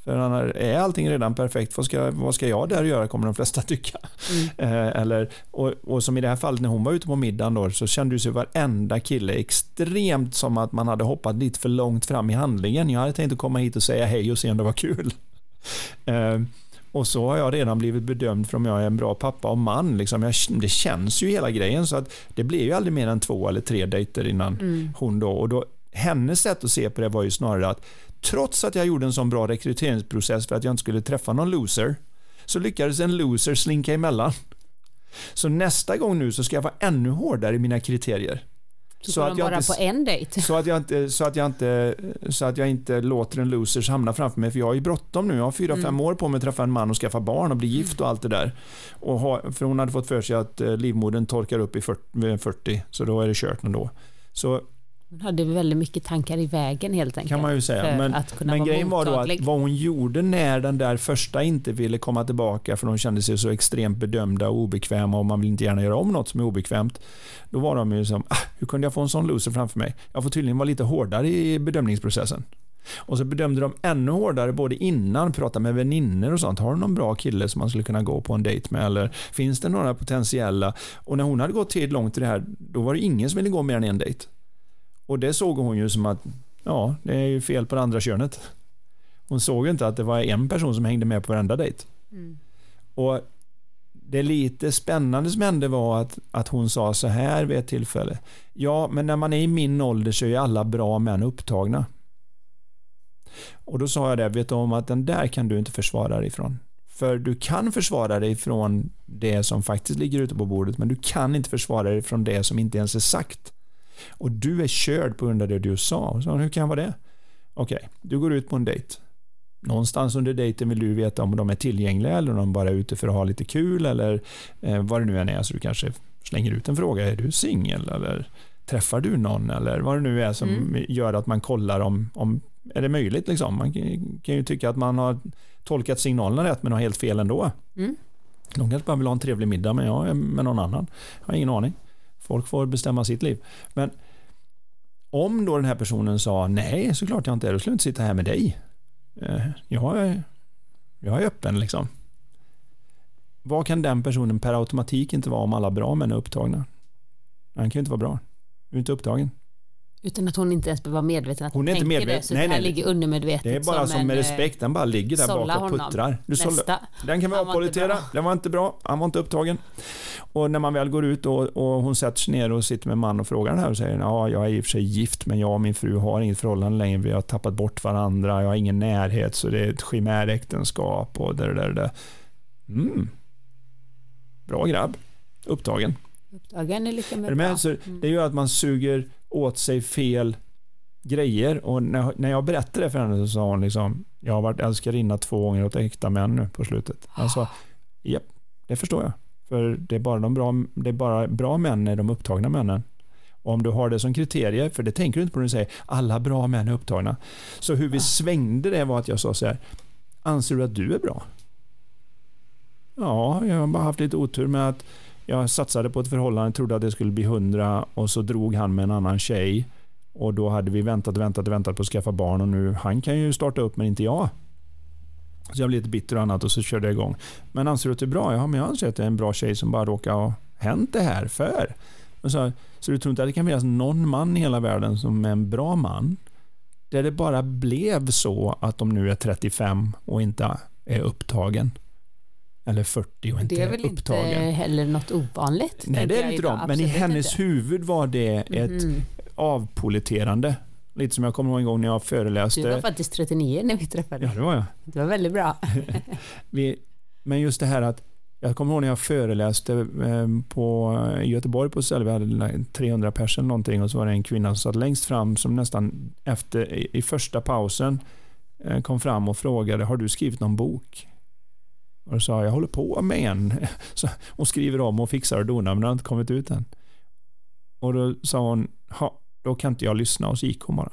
För annars är allting redan perfekt, vad ska, vad ska jag där göra kommer de flesta tycka. Mm. Eh, eller, och, och, som i det här fallet när hon var ute på middagen då, så kände sig varenda kille extremt som att man hade hoppat lite för långt fram i handlingen. Jag hade tänkt att komma hit och säga hej och se om det var kul. Eh, och så har jag redan blivit bedömd för om jag är en bra pappa och man. Liksom. Jag, det känns ju hela grejen. Så att det blir ju aldrig mer än två eller tre dejter innan mm. hon då. Och då hennes sätt att se på det var ju snarare att trots att jag gjorde en sån bra rekryteringsprocess för att jag inte skulle träffa någon loser, så lyckades en loser slinka emellan. Så nästa gång nu så ska jag vara ännu hårdare i mina kriterier. Så, så att jag bara inte, på en dejt? Så att, jag inte, så, att jag inte, så att jag inte låter en loser hamna framför mig, för jag har ju bråttom nu. Jag har fyra, mm. fem år på mig att träffa en man och skaffa barn och bli gift och allt det där. Och ha, för hon hade fått för sig att eh, livmodern torkar upp i 40, 40 så då är det kört ändå. Så hon hade väldigt mycket tankar i vägen helt enkelt. Kan man ju säga. Men, men grejen var då att vad hon gjorde när den där första inte ville komma tillbaka för de kände sig så extremt bedömda och obekväma och man vill inte gärna göra om något som är obekvämt. Då var de ju som, ah, hur kunde jag få en sån loser framför mig? Jag får tydligen vara lite hårdare i bedömningsprocessen. Och så bedömde de ännu hårdare både innan, prata med vänner och sånt. Har du någon bra kille som man skulle kunna gå på en dejt med? Eller finns det några potentiella? Och när hon hade gått tid långt i det här, då var det ingen som ville gå mer än en dejt. Och det såg hon ju som att, ja, det är ju fel på det andra könet. Hon såg inte att det var en person som hängde med på varenda dejt. Mm. Och det lite spännande som hände var att, att hon sa så här vid ett tillfälle. Ja, men när man är i min ålder så är alla bra män upptagna. Och då sa jag det, vet du om att den där kan du inte försvara dig ifrån. För du kan försvara dig från det som faktiskt ligger ute på bordet, men du kan inte försvara dig från det som inte ens är sagt. Och du är körd på grund av det du sa. Så, hur kan jag vara det? Okej, okay, du går ut på en dejt. Någonstans under dejten vill du veta om de är tillgängliga eller om de bara är ute för att ha lite kul eller eh, vad det nu än är. Så du kanske slänger ut en fråga. Är du singel eller träffar du någon eller vad det nu är som mm. gör att man kollar om, om är det möjligt liksom. Man kan ju tycka att man har tolkat signalerna rätt men har helt fel ändå. Mm. De kanske bara vill ha en trevlig middag men jag är med någon annan. Jag har ingen aning. Folk får bestämma sitt liv. Men om då den här personen sa nej, såklart jag inte är, då skulle jag inte sitta här med dig. Eh, jag är, jag är öppen liksom. Vad kan den personen per automatik inte vara om alla bra män är upptagna? Han kan ju inte vara bra. Du är inte upptagen. Utan att hon inte ens behöver vara medveten att hon, hon är inte medveten. det. Så nej, det här nej, ligger undermedvetet. Det är bara som, som med eh, respekt, den bara ligger där bak och puttrar. Du sålla, den kan vi avpolitera, den var inte bra, han var inte upptagen. Och när man väl går ut och, och hon sätter sig ner och sitter med man och frågar den här och säger ja, jag är i och för sig gift men jag och min fru har inget förhållande längre, vi har tappat bort varandra, jag har ingen närhet så det är ett chimäräktenskap och där, där, där. Mm. Bra grabb, upptagen. Upptagen är lika med, är med? Så mm. Det gör att man suger åt sig fel grejer och när, när jag berättade det för henne så sa hon liksom jag har varit älskarinna två gånger åt äkta män nu på slutet. Alltså, japp, det förstår jag. För det är bara, de bra, det är bara bra män är de upptagna männen. Och om du har det som kriterier för det tänker du inte på när du säger alla bra män är upptagna. Så hur vi svängde det var att jag sa så här, anser du att du är bra? Ja, jag har bara haft lite otur med att jag satsade på ett förhållande, trodde att det skulle bli hundra och så drog han med en annan tjej. Och då hade vi väntat och väntat väntat på att skaffa barn och nu, han kan ju starta upp men inte jag. Så jag blev lite bitter och annat och så körde jag igång. Men anser du att det är bra? Ja, men jag anser att det är en bra tjej som bara råkar ha hänt det här för. Så, så du tror inte att det kan finnas någon man i hela världen som är en bra man? Där det bara blev så att de nu är 35 och inte är upptagen. Eller 40 och inte Det är väl upptagen. inte heller något ovanligt? Nej, det är inte de. Men i hennes inte. huvud var det ett mm. avpoliterande. Lite som jag kommer ihåg en gång när jag föreläste. Du var faktiskt 39 när vi träffades. Ja, det var jag. Det var väldigt bra. vi, men just det här att jag kommer ihåg när jag föreläste eh, på, Göteborg på ställe, vi hade 300 personer någonting och så var det en kvinna som satt längst fram som nästan efter, i första pausen eh, kom fram och frågade, har du skrivit någon bok? Och då sa jag håller på med en. Så hon skriver om och fixar och donar men det har inte kommit ut än. Och då sa hon, då kan inte jag lyssna och så gick hon bara.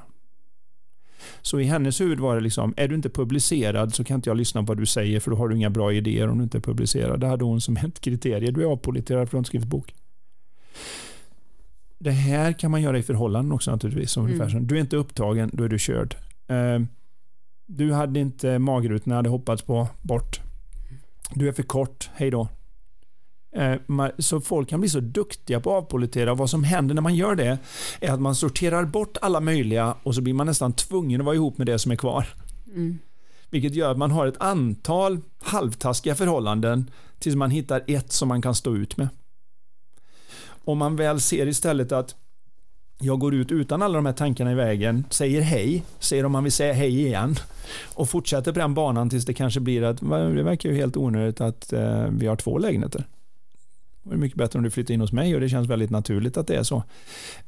Så i hennes huvud var det liksom, är du inte publicerad så kan inte jag lyssna på vad du säger för då har du inga bra idéer om du inte är publicerad. Det hade hon som ett kriterie. Du är avpoliterad för att du inte skrivit bok. det här kan man göra i förhållanden också naturligtvis. Som Mm. du är inte upptagen, då är du körd. Eh, du hade inte magrutorna, hade hoppats på, bort. Du är för kort, hej då. Eh, Så folk kan bli så duktiga på att avpolitera. Vad som händer när man gör det är att man sorterar bort alla möjliga och så blir man nästan tvungen att vara ihop med det som är kvar. Mm. Vilket gör att man har ett antal halvtaskiga förhållanden tills man hittar ett som man kan stå ut med. Om man väl ser istället att jag går ut utan alla de här tankarna i vägen, säger hej, säger om man vill säga hej igen och fortsätter på den banan tills det kanske blir att "Va, det verkar ju helt onödigt att eh, vi har två lägenheter. Det är mycket bättre om du flyttar in hos mig och det känns väldigt naturligt att det är så.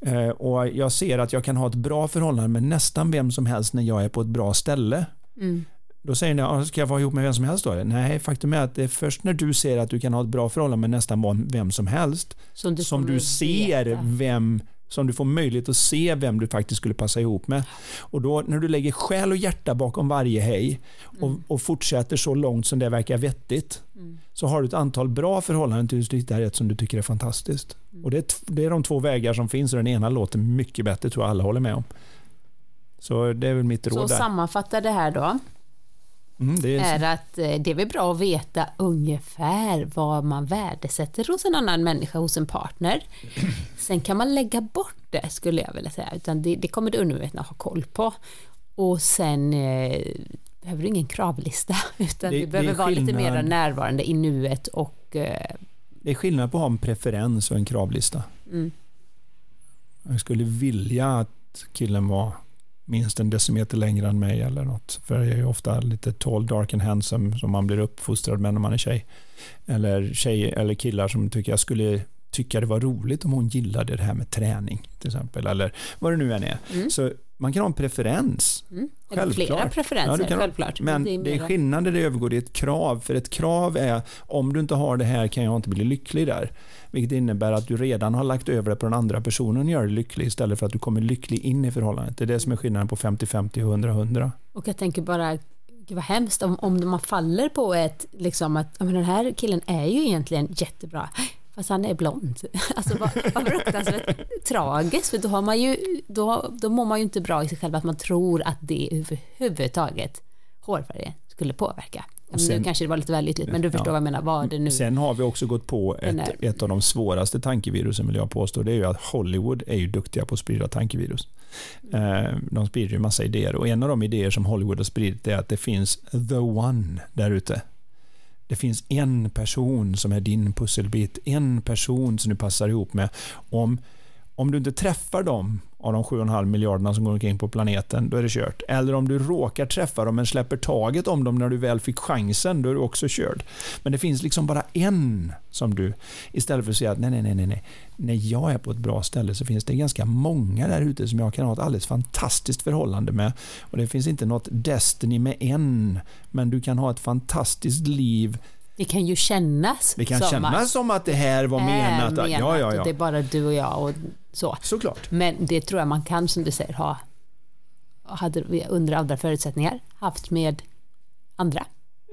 Eh, och jag ser att jag kan ha ett bra förhållande med nästan vem som helst när jag är på ett bra ställe. Mm. Då säger ni, "Ja, ska jag vara ihop med vem som helst då? Nej, faktum är att det är först när du ser att du kan ha ett bra förhållande med nästan vem som helst Som du, som du ser veta. vem som du får möjlighet att se vem du faktiskt skulle passa ihop med. Och då när du lägger själ och hjärta bakom varje hej och, och fortsätter så långt som det verkar vettigt Mm. så har du ett antal bra förhållanden tills du hittar ett som du tycker är fantastiskt. Mm. Och det det är de två vägar som finns och den ena låter mycket bättre tror jag alla håller med om. Så det är väl mitt Så råd där. sammanfatta det här då, Mm, är, är att eh, det är väl bra att veta ungefär vad man värdesätter hos en annan människa, hos en partner. Sen kan man lägga bort det skulle jag vilja säga, utan det, det kommer det undermedvetna ha koll på. Och sen eh, behöver du ingen kravlista, utan Det- du behöver vara lite mer närvarande i nuet och eh, det är skillnad på att ha en preferens och en kravlista. mm, Jag skulle vilja att killen var minst en decimeter längre än mig eller något. För jag är ju ofta lite tall, dark and handsome som man blir uppfostrad med när man är tjej. Eller tjej eller killar som tycker jag skulle tycka det var roligt om hon gillade det här med träning till exempel. Eller vad det nu än är. Mm. Så man kan ha en preferens. mm, eller flera Självklart. preferenser, Ja, självklart. Men det är, mera- skillnad när det övergår i ett krav. För ett krav är om du inte har det här kan jag inte bli lycklig där. Vilket innebär att du redan har lagt över det på den andra personen och gör dig lycklig istället för att du kommer lycklig in i förhållandet. Det är det som är skillnaden på 50-50 och 100-100. Och jag tänker bara, gud vad hemskt om, om man faller på ett, liksom att men den här killen är ju egentligen jättebra, fast han är blond. Alltså vad, vad fruktansvärt tragiskt, för då, har man ju, då, då mår man ju inte bra i sig själv att man tror att det överhuvudtaget hårfärgen skulle påverka. Sen- nu kanske det var lite väl ytligt, men du förstår Ja. vad jag menar, vad det nu... Sen har vi också gått på ett, ett av de svåraste tankevirusen vill jag påstå. Det är ju att Hollywood är ju duktiga på att sprida tankevirus. Eh, De sprider ju massa idéer och en av de idéer som Hollywood har spridit är att det finns the one där ute. Det finns en person som är din pusselbit, en person som du passar ihop med. Om, om du inte träffar dem av de 7,5 miljarderna som går omkring på planeten, då är det kört. Eller om du råkar träffa dem men släpper taget om dem när du väl fick chansen, då är du också körd. Men det finns liksom bara en som du, istället för att säga att nej, nej, nej, nej, när jag är på ett bra ställe så finns det ganska många där ute som jag kan ha ett alldeles fantastiskt förhållande med. Och det finns inte något Destiny med en, men du kan ha ett fantastiskt liv. Det kan ju kännas Det kan som kännas att som att det här var är menat. Ja, ja, ja. Det är bara du och jag och så. Såklart. Men det tror jag man kan, som du säger, ha hade under andra förutsättningar haft med andra.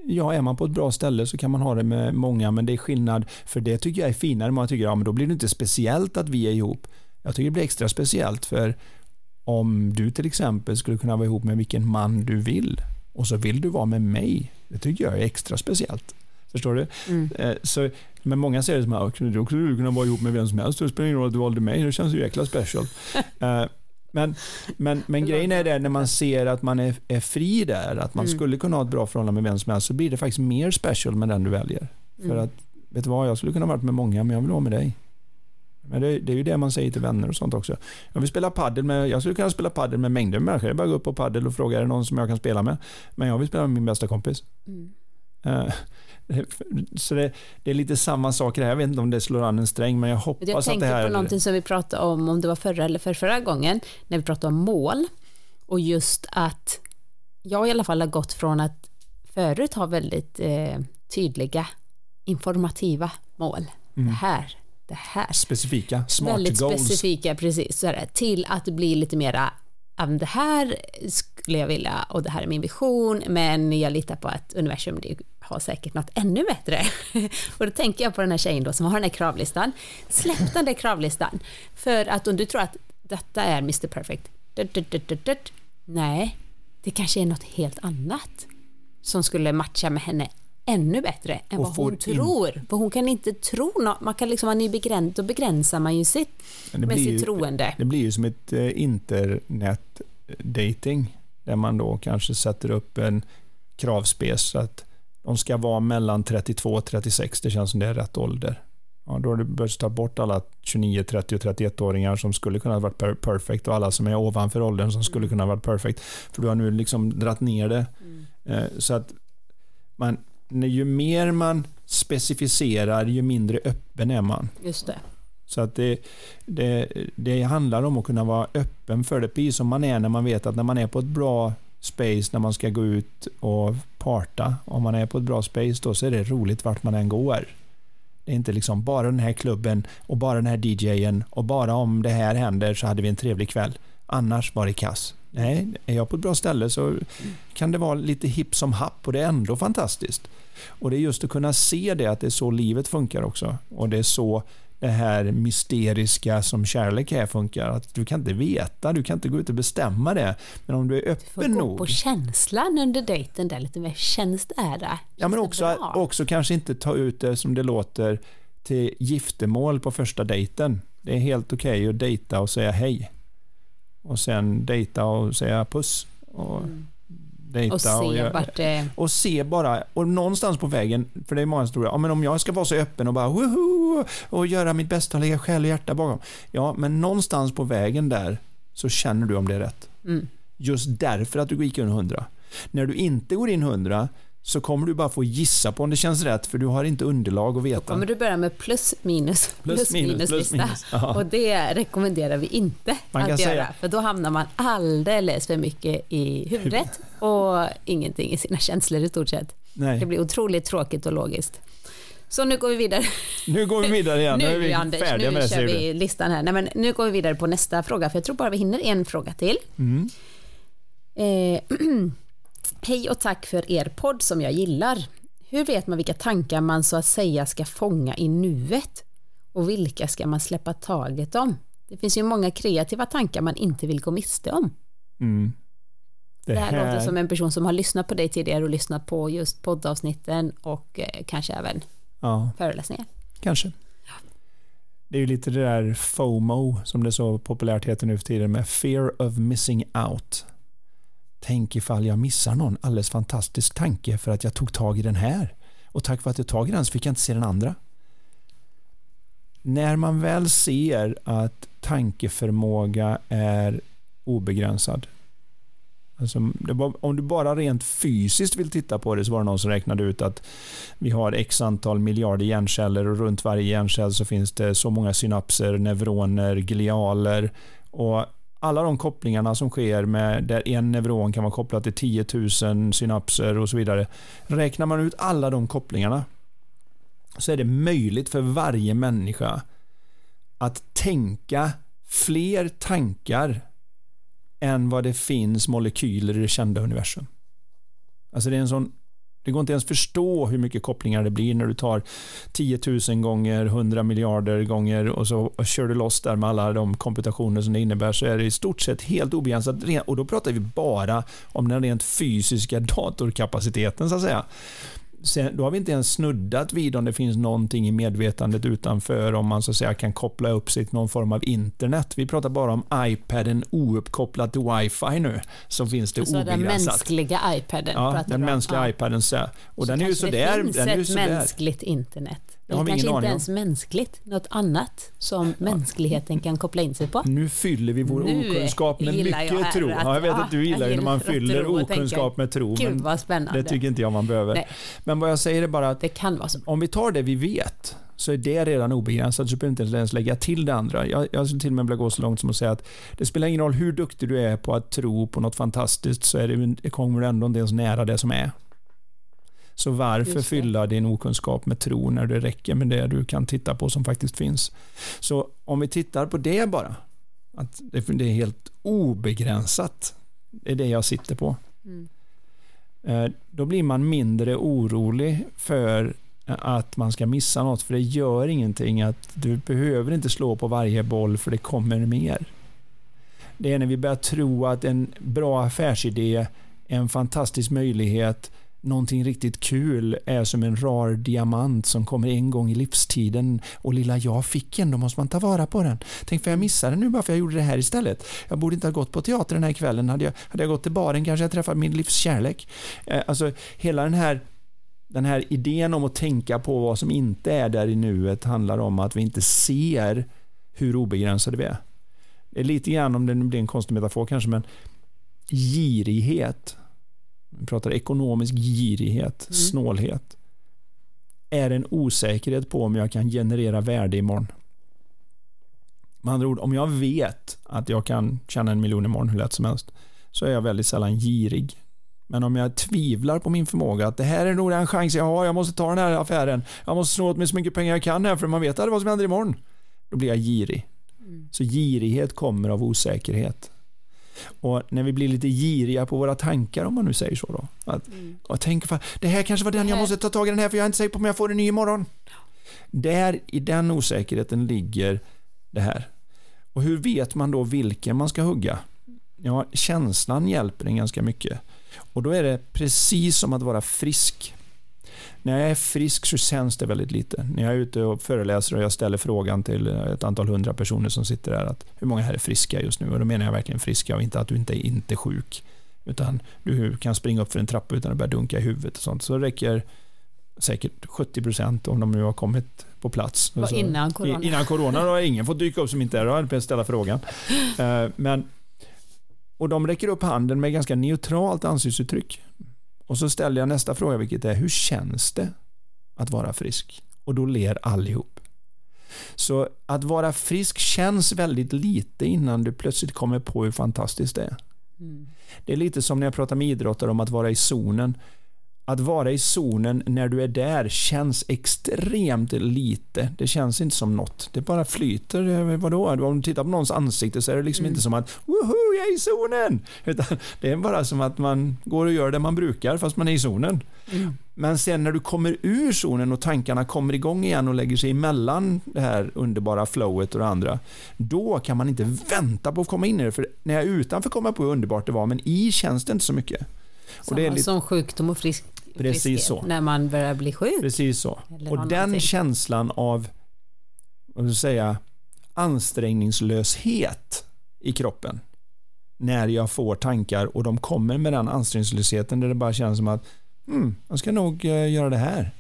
Ja, är man på ett bra ställe så kan man ha det med många, men det är skillnad. För det tycker jag är finare. Man tycker, ja men då blir det inte speciellt att vi är ihop. Jag tycker det blir extra speciellt för om du till exempel skulle kunna vara ihop med vilken man du vill och så vill du vara med mig. Det tycker jag är extra speciellt. Förstår du? Mm. Eh, Så, men många ser det som att du skulle kunna vara ihop med vem som helst. Det spelar ingen roll att du valde mig. Det känns ju jäkla special. Eh, Men, men, men grejen är det när man ser att man är, är fri där, att man Mm. skulle kunna ha ett bra förhållande med vem som helst, så blir det faktiskt mer special med den du väljer. För Mm. att, vet du vad, jag skulle kunna ha varit med många, men jag vill vara med dig. Men det, det är ju det man säger till vänner och sånt också. Jag vill spela paddel med, jag skulle kunna spela paddel med mängder med människor. Jag bara gå upp på paddel och fråga, är det någon som jag kan spela med? Men jag vill spela med min bästa kompis. Mm. Eh, Så det, det är lite samma sak här. Jag vet inte om det slår an en sträng, men jag hoppas Jag att det tänker här... på någonting som vi pratade om, om det var förra eller för förra gången, när vi pratade om mål. Och just att jag i alla fall har gått från att förut ha väldigt eh, tydliga informativa mål. Mm. Det här, det här. Specifika, smart väldigt goals. specifika, precis. Så är det, till att bli lite mera, det här skulle jag vilja och det här är min vision, men jag litar på att universum har säkert något ännu bättre. och då tänker jag på den här tjejen då som har den här kravlistan. Släpp den där kravlistan. För att om du tror att detta är Mr Perfect. Nej, det kanske är något helt annat som skulle matcha med henne ännu bättre än vad hon in- tror. För hon kan inte tro något. Man kan liksom, man är begräns, då begränsar man ju sitt med sitt ju- troende. Det blir ju som ett eh, internetdating där man då kanske sätter upp en kravspec så att de ska vara mellan 32 och 36. Det känns som det är rätt ålder. Ja, då har du börjat ta bort alla 29, 30 och 31-åringar som skulle kunna ha varit per- perfect och alla som är ovanför åldern som skulle kunna ha varit perfect. För du har nu liksom dratt ner det. Eh, Så att man, ju mer man specificerar, ju mindre öppen är man. Just det. Så att det, det, det handlar om att kunna vara öppen för det, precis som man är när man vet att när man är på ett bra space, när man ska gå ut och parta, om man är på ett bra space då så är det roligt vart man än går. Det är inte liksom bara den här klubben och bara den här DJen och bara om det här händer så hade vi en trevlig kväll. Annars var det kass. Nej, är jag på ett bra ställe så kan det vara lite hipp som happ och det är ändå fantastiskt. Och det är just att kunna se det, att det är så livet funkar också. Och det är så det här mysteriska som kärlek är funkar. Att du kan inte veta, du kan inte gå ut och bestämma det. Men om du är Får öppen gå nog. på känslan under dejten där lite mer. Känns det här? Känns Ja, men också, också kanske inte ta ut det som det låter till giftermål på första dejten. Det är helt okej att dejta och säga hej. Och sen dejta och säga puss. Och dejta och se göra- vart det... och se bara, och någonstans på vägen, för det är många som tror, ja men om jag ska vara så öppen och bara woho, och göra mitt bästa och lägga själ och hjärta bakom. Ja, men någonstans på vägen där så känner du om det är rätt. Mm. Just därför att du gick in 100. När du inte går in 100 så kommer du bara få gissa på om det känns rätt för du har inte underlag att veta. Kommer du börja med plus minus, plus, Plus, minus, minus, plus, minus. Ja. Och det rekommenderar vi inte Man att göra. säga- För då hamnar man alldeles för mycket i huvudet och ingenting i sina känslor i stort sett. Det Nej, blir otroligt tråkigt och logiskt. Så nu går vi vidare. nu går vi vidare igen. Nu, är nu vi Anders, färdiga nu med det kör vi listan här. Nej, men nu går vi vidare på nästa fråga för jag tror bara vi hinner en fråga till. Mm. Eh, Hej och tack för er podd som jag gillar. Hur vet man vilka tankar man så att säga ska fånga i nuet? Och vilka ska man släppa taget om? Det finns ju många kreativa tankar man inte vill gå miste om. Mm. Det här, låter som en person som har lyssnat på dig tidigare och lyssnat på just poddavsnitten och eh, kanske även Ja, föreläsningar. kanske. Det är ju lite det där FOMO som det så populärt heter nu för tiden med fear of missing out. Tänk ifall jag missar någon alldeles fantastisk tanke för att jag tog tag i den här. Och tack vare att jag tog i den så fick jag inte se den andra. När man väl ser att tankeförmåga är obegränsad. Alltså, det var, om du bara rent fysiskt vill titta på det så var det någon som räknade ut att vi har x antal miljarder hjärnceller och runt varje hjärncell så finns det så många synapser, neuroner, glialer och alla de kopplingarna som sker med där en neuron kan vara kopplad till 10 000 synapser och så vidare. Räknar man ut alla de kopplingarna så är det möjligt för varje människa att tänka fler tankar än vad det finns molekyler i det kända universum. Alltså det är en sån det går inte ens förstå hur mycket kopplingar det blir när du tar 10 000 gånger 100 miljarder gånger och så och kör du loss där med alla de komputationer som det innebär så är det i stort sett helt obegränsat. Och då pratar vi bara om den rent fysiska datorkapaciteten så att säga. Sen, då har vi inte ens snuddat vid om det finns någonting i medvetandet utanför om man så att säga kan koppla upp sig till någon form av internet. Vi pratar bara om iPaden ouppkopplad till wifi nu. Så finns det Alltså den obegränsat. mänskliga iPaden. Ja, den mänskliga iPaden. Så, och Så den är ju sådär. Det finns Den är ett sådär. mänskligt internet. Det ingen kanske inte om. ens mänskligt, något annat som mänskligheten kan koppla in sig på. Nu fyller vi vår Nu okunskap med mycket tro. att- Ja, jag vet ja, att du gillar ju när man fyller tro okunskap med tro. Gud vad spännande. det tycker inte jag man behöver. Nej. Men vad jag säger är bara att Det kan vara så. om vi tar det vi vet så är det redan obegränsat så behöver inte ens lägga till det andra. Jag, jag skulle till och med vilja gå så långt som att säga att det spelar ingen roll hur duktig du är på att tro på något fantastiskt så är det, det kommer du ändå inte ens nära det som är. Så varför fylla din okunskap med tro när det räcker med det du kan titta på som faktiskt finns? Så om vi tittar på det bara, att det, är helt obegränsat, det är det jag sitter på. Mm. eh, då blir man mindre orolig för att man ska missa något, för det gör ingenting att du behöver inte slå på varje boll för det kommer mer. Det är när vi börjar tro att en bra affärsidé är en fantastisk möjlighet någonting riktigt kul är som en rar diamant som kommer en gång i livstiden och lilla jag fick en, då måste man ta vara på den. Tänk för jag missade den nu bara för jag gjorde det här istället. Jag borde inte ha gått på teater den här kvällen. Hade jag, hade jag gått till baren kanske jag träffat min livs kärlek. Eh, alltså hela den här den här idén om att tänka på vad som inte är där i nuet handlar om att vi inte ser hur obegränsade vi är. Det är lite grann, om det nu blir en konstig metafor kanske, men girighet vi pratar ekonomisk girighet, mm. snålhet, är en osäkerhet på om jag kan generera värde imorgon. Med andra ord, om jag vet att jag kan tjäna en miljon imorgon hur lätt som helst, så är jag väldigt sällan girig. Men om jag tvivlar på min förmåga, att det här är nog den chans jag har, jag måste ta den här affären, jag måste snå åt mig så mycket pengar jag kan här, för man vet aldrig vad som händer imorgon. Då blir jag girig. Mm. Så girighet kommer av osäkerhet. Och när vi blir lite giriga på våra tankar, om man nu säger så då. Att, mm. och tänk, det här kanske var den jag måste ta tag i den här för jag är inte säker på om jag får en ny imorgon. Där, i den osäkerheten ligger det här. Och hur vet man då vilken man ska hugga? Ja, känslan hjälper en ganska mycket. Och då är det precis som att vara frisk. När jag är frisk så känns det väldigt lite. När jag är ute och föreläser och jag ställer frågan till ett antal hundra personer som sitter där att hur många här är friska just nu? Och då menar jag verkligen friska och inte att du inte är inte sjuk. Utan du kan springa upp för en trappa utan att börja dunka i huvudet och sånt. Så räcker säkert 70 procent om de nu har kommit på plats. Var innan corona. Innan corona har ingen fått dyka upp som inte är där. Då ställa frågan. Eh, men, och de räcker upp handen med ganska neutralt ansiktsuttryck. Och så ställer jag nästa fråga, vilket är hur känns det att vara frisk? Och då ler allihop. Så att vara frisk känns väldigt lite innan du plötsligt kommer på hur fantastiskt det är. Mm. Det är lite som när jag pratar med idrottare om att vara i zonen att vara i zonen när du är där känns extremt lite. Det känns inte som något. Det bara flyter. Vadå? Om du tittar på någons ansikte så är det liksom mm. inte som att woho, jag är i zonen! Utan det är bara som att man går och gör det man brukar fast man är i zonen. Mm. Men sen när du kommer ur zonen och tankarna kommer igång igen och lägger sig emellan det här underbara flowet och det andra. Då kan man inte vänta på att komma in i det. För när jag är utanför kommer jag på hur underbart det var men i känns det inte så mycket. Samma det är lite... som sjukdom och frisk, Precis friskhet, så. när man börjar bli sjuk. Precis så. Och den känslan av vad säga, ansträngningslöshet i kroppen när jag får tankar och de kommer med den ansträngningslösheten där det bara känns som att hmm, jag ska nog eh, göra det här.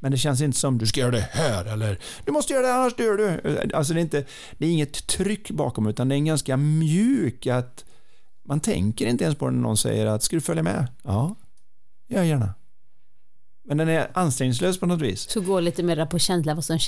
Men det känns inte som du ska göra det här eller du måste göra det annars dör du. Alltså det är, inte, det är inget tryck bakom utan det är en ganska mjuk att man tänker inte ens på det när någon säger att ska du följa med? Ja, gör gärna. Men den är ansträngningslös på något vis. Så gå lite mer på känsla vad som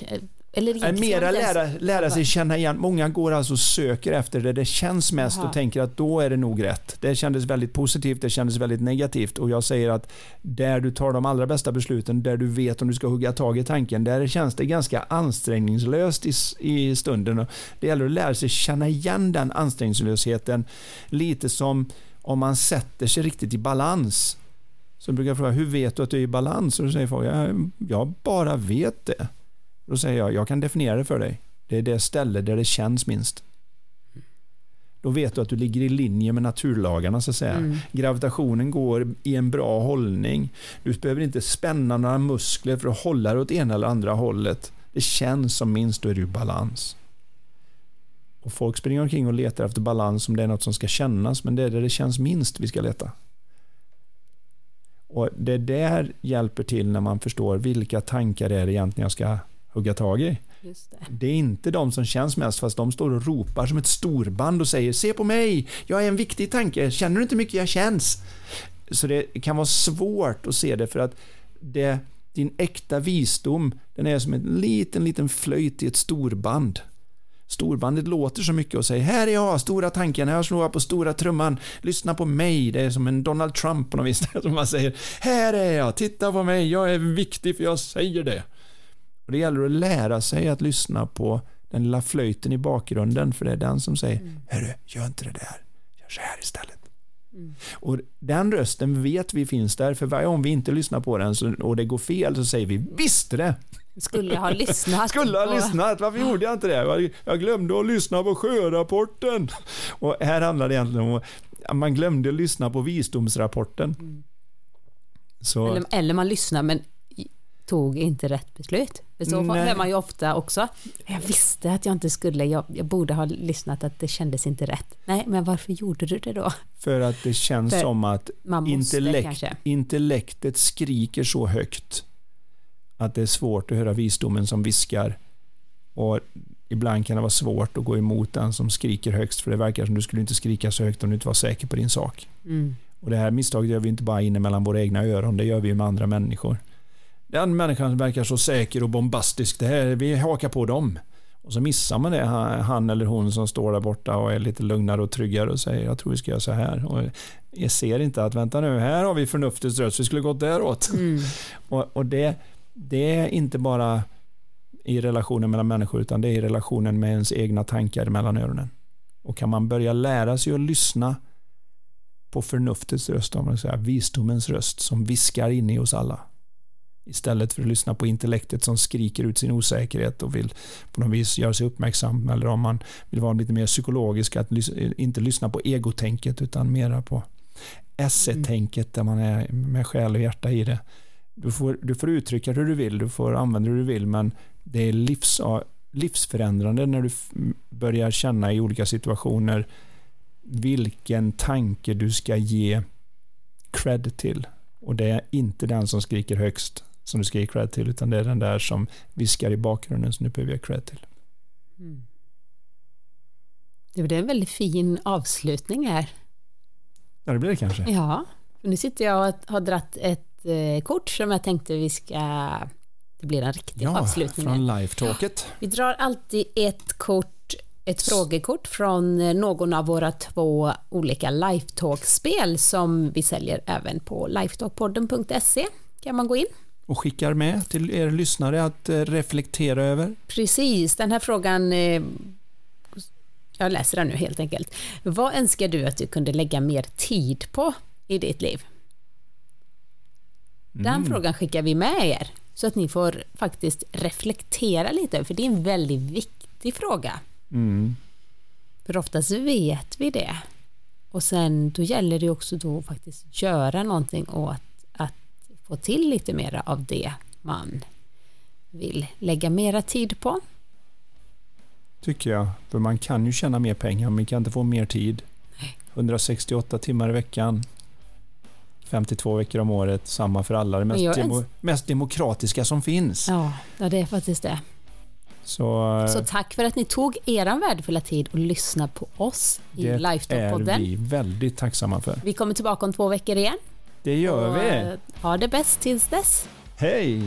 eller mera lära, lära sig känna igen. Många går alltså och söker efter det det känns mest Aha. och tänker att då är det nog rätt. Det kändes väldigt positivt, det kändes väldigt negativt och jag säger att där du tar de allra bästa besluten, där du vet om du ska hugga tag i tanken, där känns det ganska ansträngningslöst i, i stunden. Det gäller att lära sig känna igen den ansträngningslösheten lite som om man sätter sig riktigt i balans. Så brukar jag fråga, hur vet du att du är i balans? Och då säger folk, jag, jag bara vet det. Då säger jag, jag kan definiera det för dig. Det är det ställe där det känns minst. Då vet du att du ligger i linje med naturlagarna så att säga. Mm. Gravitationen går i en bra hållning. Du behöver inte spänna några muskler för att hålla dig åt ena eller andra hållet. Det känns som minst, då är du i balans. Och folk springer omkring och letar efter balans om det är något som ska kännas, men det är där det känns minst vi ska leta. Och Det där hjälper till när man förstår vilka tankar det är egentligen jag ska hugga tag i. Det. det. är inte de som känns mest fast de står och ropar som ett storband och säger se på mig, jag är en viktig tanke, känner du inte mycket jag känns? Så det kan vara svårt att se det för att det, din äkta visdom den är som en liten, liten flöjt i ett storband. Storbandet låter så mycket och säger här är jag, stora tanken, här slår jag på stora trumman, lyssna på mig, det är som en Donald Trump på något vis, som man säger här är jag, titta på mig, jag är viktig för jag säger det. Och det gäller att lära sig att lyssna på den lilla flöjten i bakgrunden för det är den som säger mm. Hörru, gör inte det där, gör så här istället. Mm. Och Den rösten vet vi finns där, för varje gång vi inte lyssnar på den så, och det går fel så säger vi visste det. Skulle jag ha lyssnat? Skulle ha lyssnat, varför gjorde jag inte det? Jag glömde att lyssna på sjörapporten. Och här handlar det egentligen om att man glömde att lyssna på visdomsrapporten. Mm. Så... Eller, eller man lyssnar men tog inte rätt beslut. För så hör man ju ofta också. Jag visste att jag inte skulle, jag, jag, borde ha lyssnat att det kändes inte rätt. Nej, men varför gjorde du det då? För att det känns För som att intellekt, intellektet skriker så högt att det är svårt att höra visdomen som viskar. Och ibland kan det vara svårt att gå emot den som skriker högst, för det verkar som du skulle inte skrika så högt om du inte var säker på din sak. Mm. Och det här misstaget gör vi inte bara inne mellan våra egna öron, det gör vi med andra människor. Den människan verkar så säker och bombastisk, det här, vi hakar på dem. Och så missar man det, han eller hon som står där borta och är lite lugnare och tryggare och säger jag tror vi ska göra så här. Och jag ser inte att vänta nu, här har vi förnuftets röst, vi skulle gått däråt. Mm. Och, och det, det är inte bara i relationen mellan människor utan det är i relationen med ens egna tankar mellan öronen. Och kan man börja lära sig att lyssna på förnuftets röst, om man säger, visdomens röst som viskar in i oss alla istället för att lyssna på intellektet som skriker ut sin osäkerhet och vill på något vis göra sig uppmärksam eller om man vill vara lite mer psykologisk att inte lyssna på egotänket utan mera på esse-tänket där man är med själ och hjärta i det. Du får, du får uttrycka hur du vill, du får använda hur du vill men det är livs, livsförändrande när du börjar känna i olika situationer vilken tanke du ska ge cred till. Och det är inte den som skriker högst som du ska ge cred till, utan det är den där som viskar i bakgrunden som du behöver ge cred till. Mm. Det blev en väldigt fin avslutning här. Ja, det blir det kanske. Ja, nu sitter jag och har dratt ett eh, kort som jag tänkte vi ska det blir en riktig ja, avslutning. från live-talket. Vi drar alltid ett kort, ett frågekort från eh, någon av våra två olika live-talk-spel som vi säljer även på lifetalkpodden.se kan man gå in och skickar med till er lyssnare att eh, reflektera över? Precis, den här frågan jag läser den nu helt enkelt. Vad önskar du att du kunde lägga mer tid på i ditt liv? Den mm. frågan skickar vi med er så att ni får faktiskt reflektera lite, för det är en väldigt viktig fråga. Mm. För oftast vet vi det. Och sen då gäller det också då faktiskt göra någonting åt få till lite mera av det man vill lägga mera tid på. Tycker jag, för man kan ju tjäna mer pengar men kan inte få mer tid. 168 timmar i veckan, 52 veckor om året, samma för alla. Det mest, demo, mest demokratiska som finns. Ja, ja, det är faktiskt det. Så, Så tack för att ni tog er värdefulla tid och lyssnade på oss i Lifestyle-podden. Det är vi väldigt tacksamma för. Vi kommer tillbaka om två veckor igen. Det gör och, vi. Ha det bäst tills dess. Hej!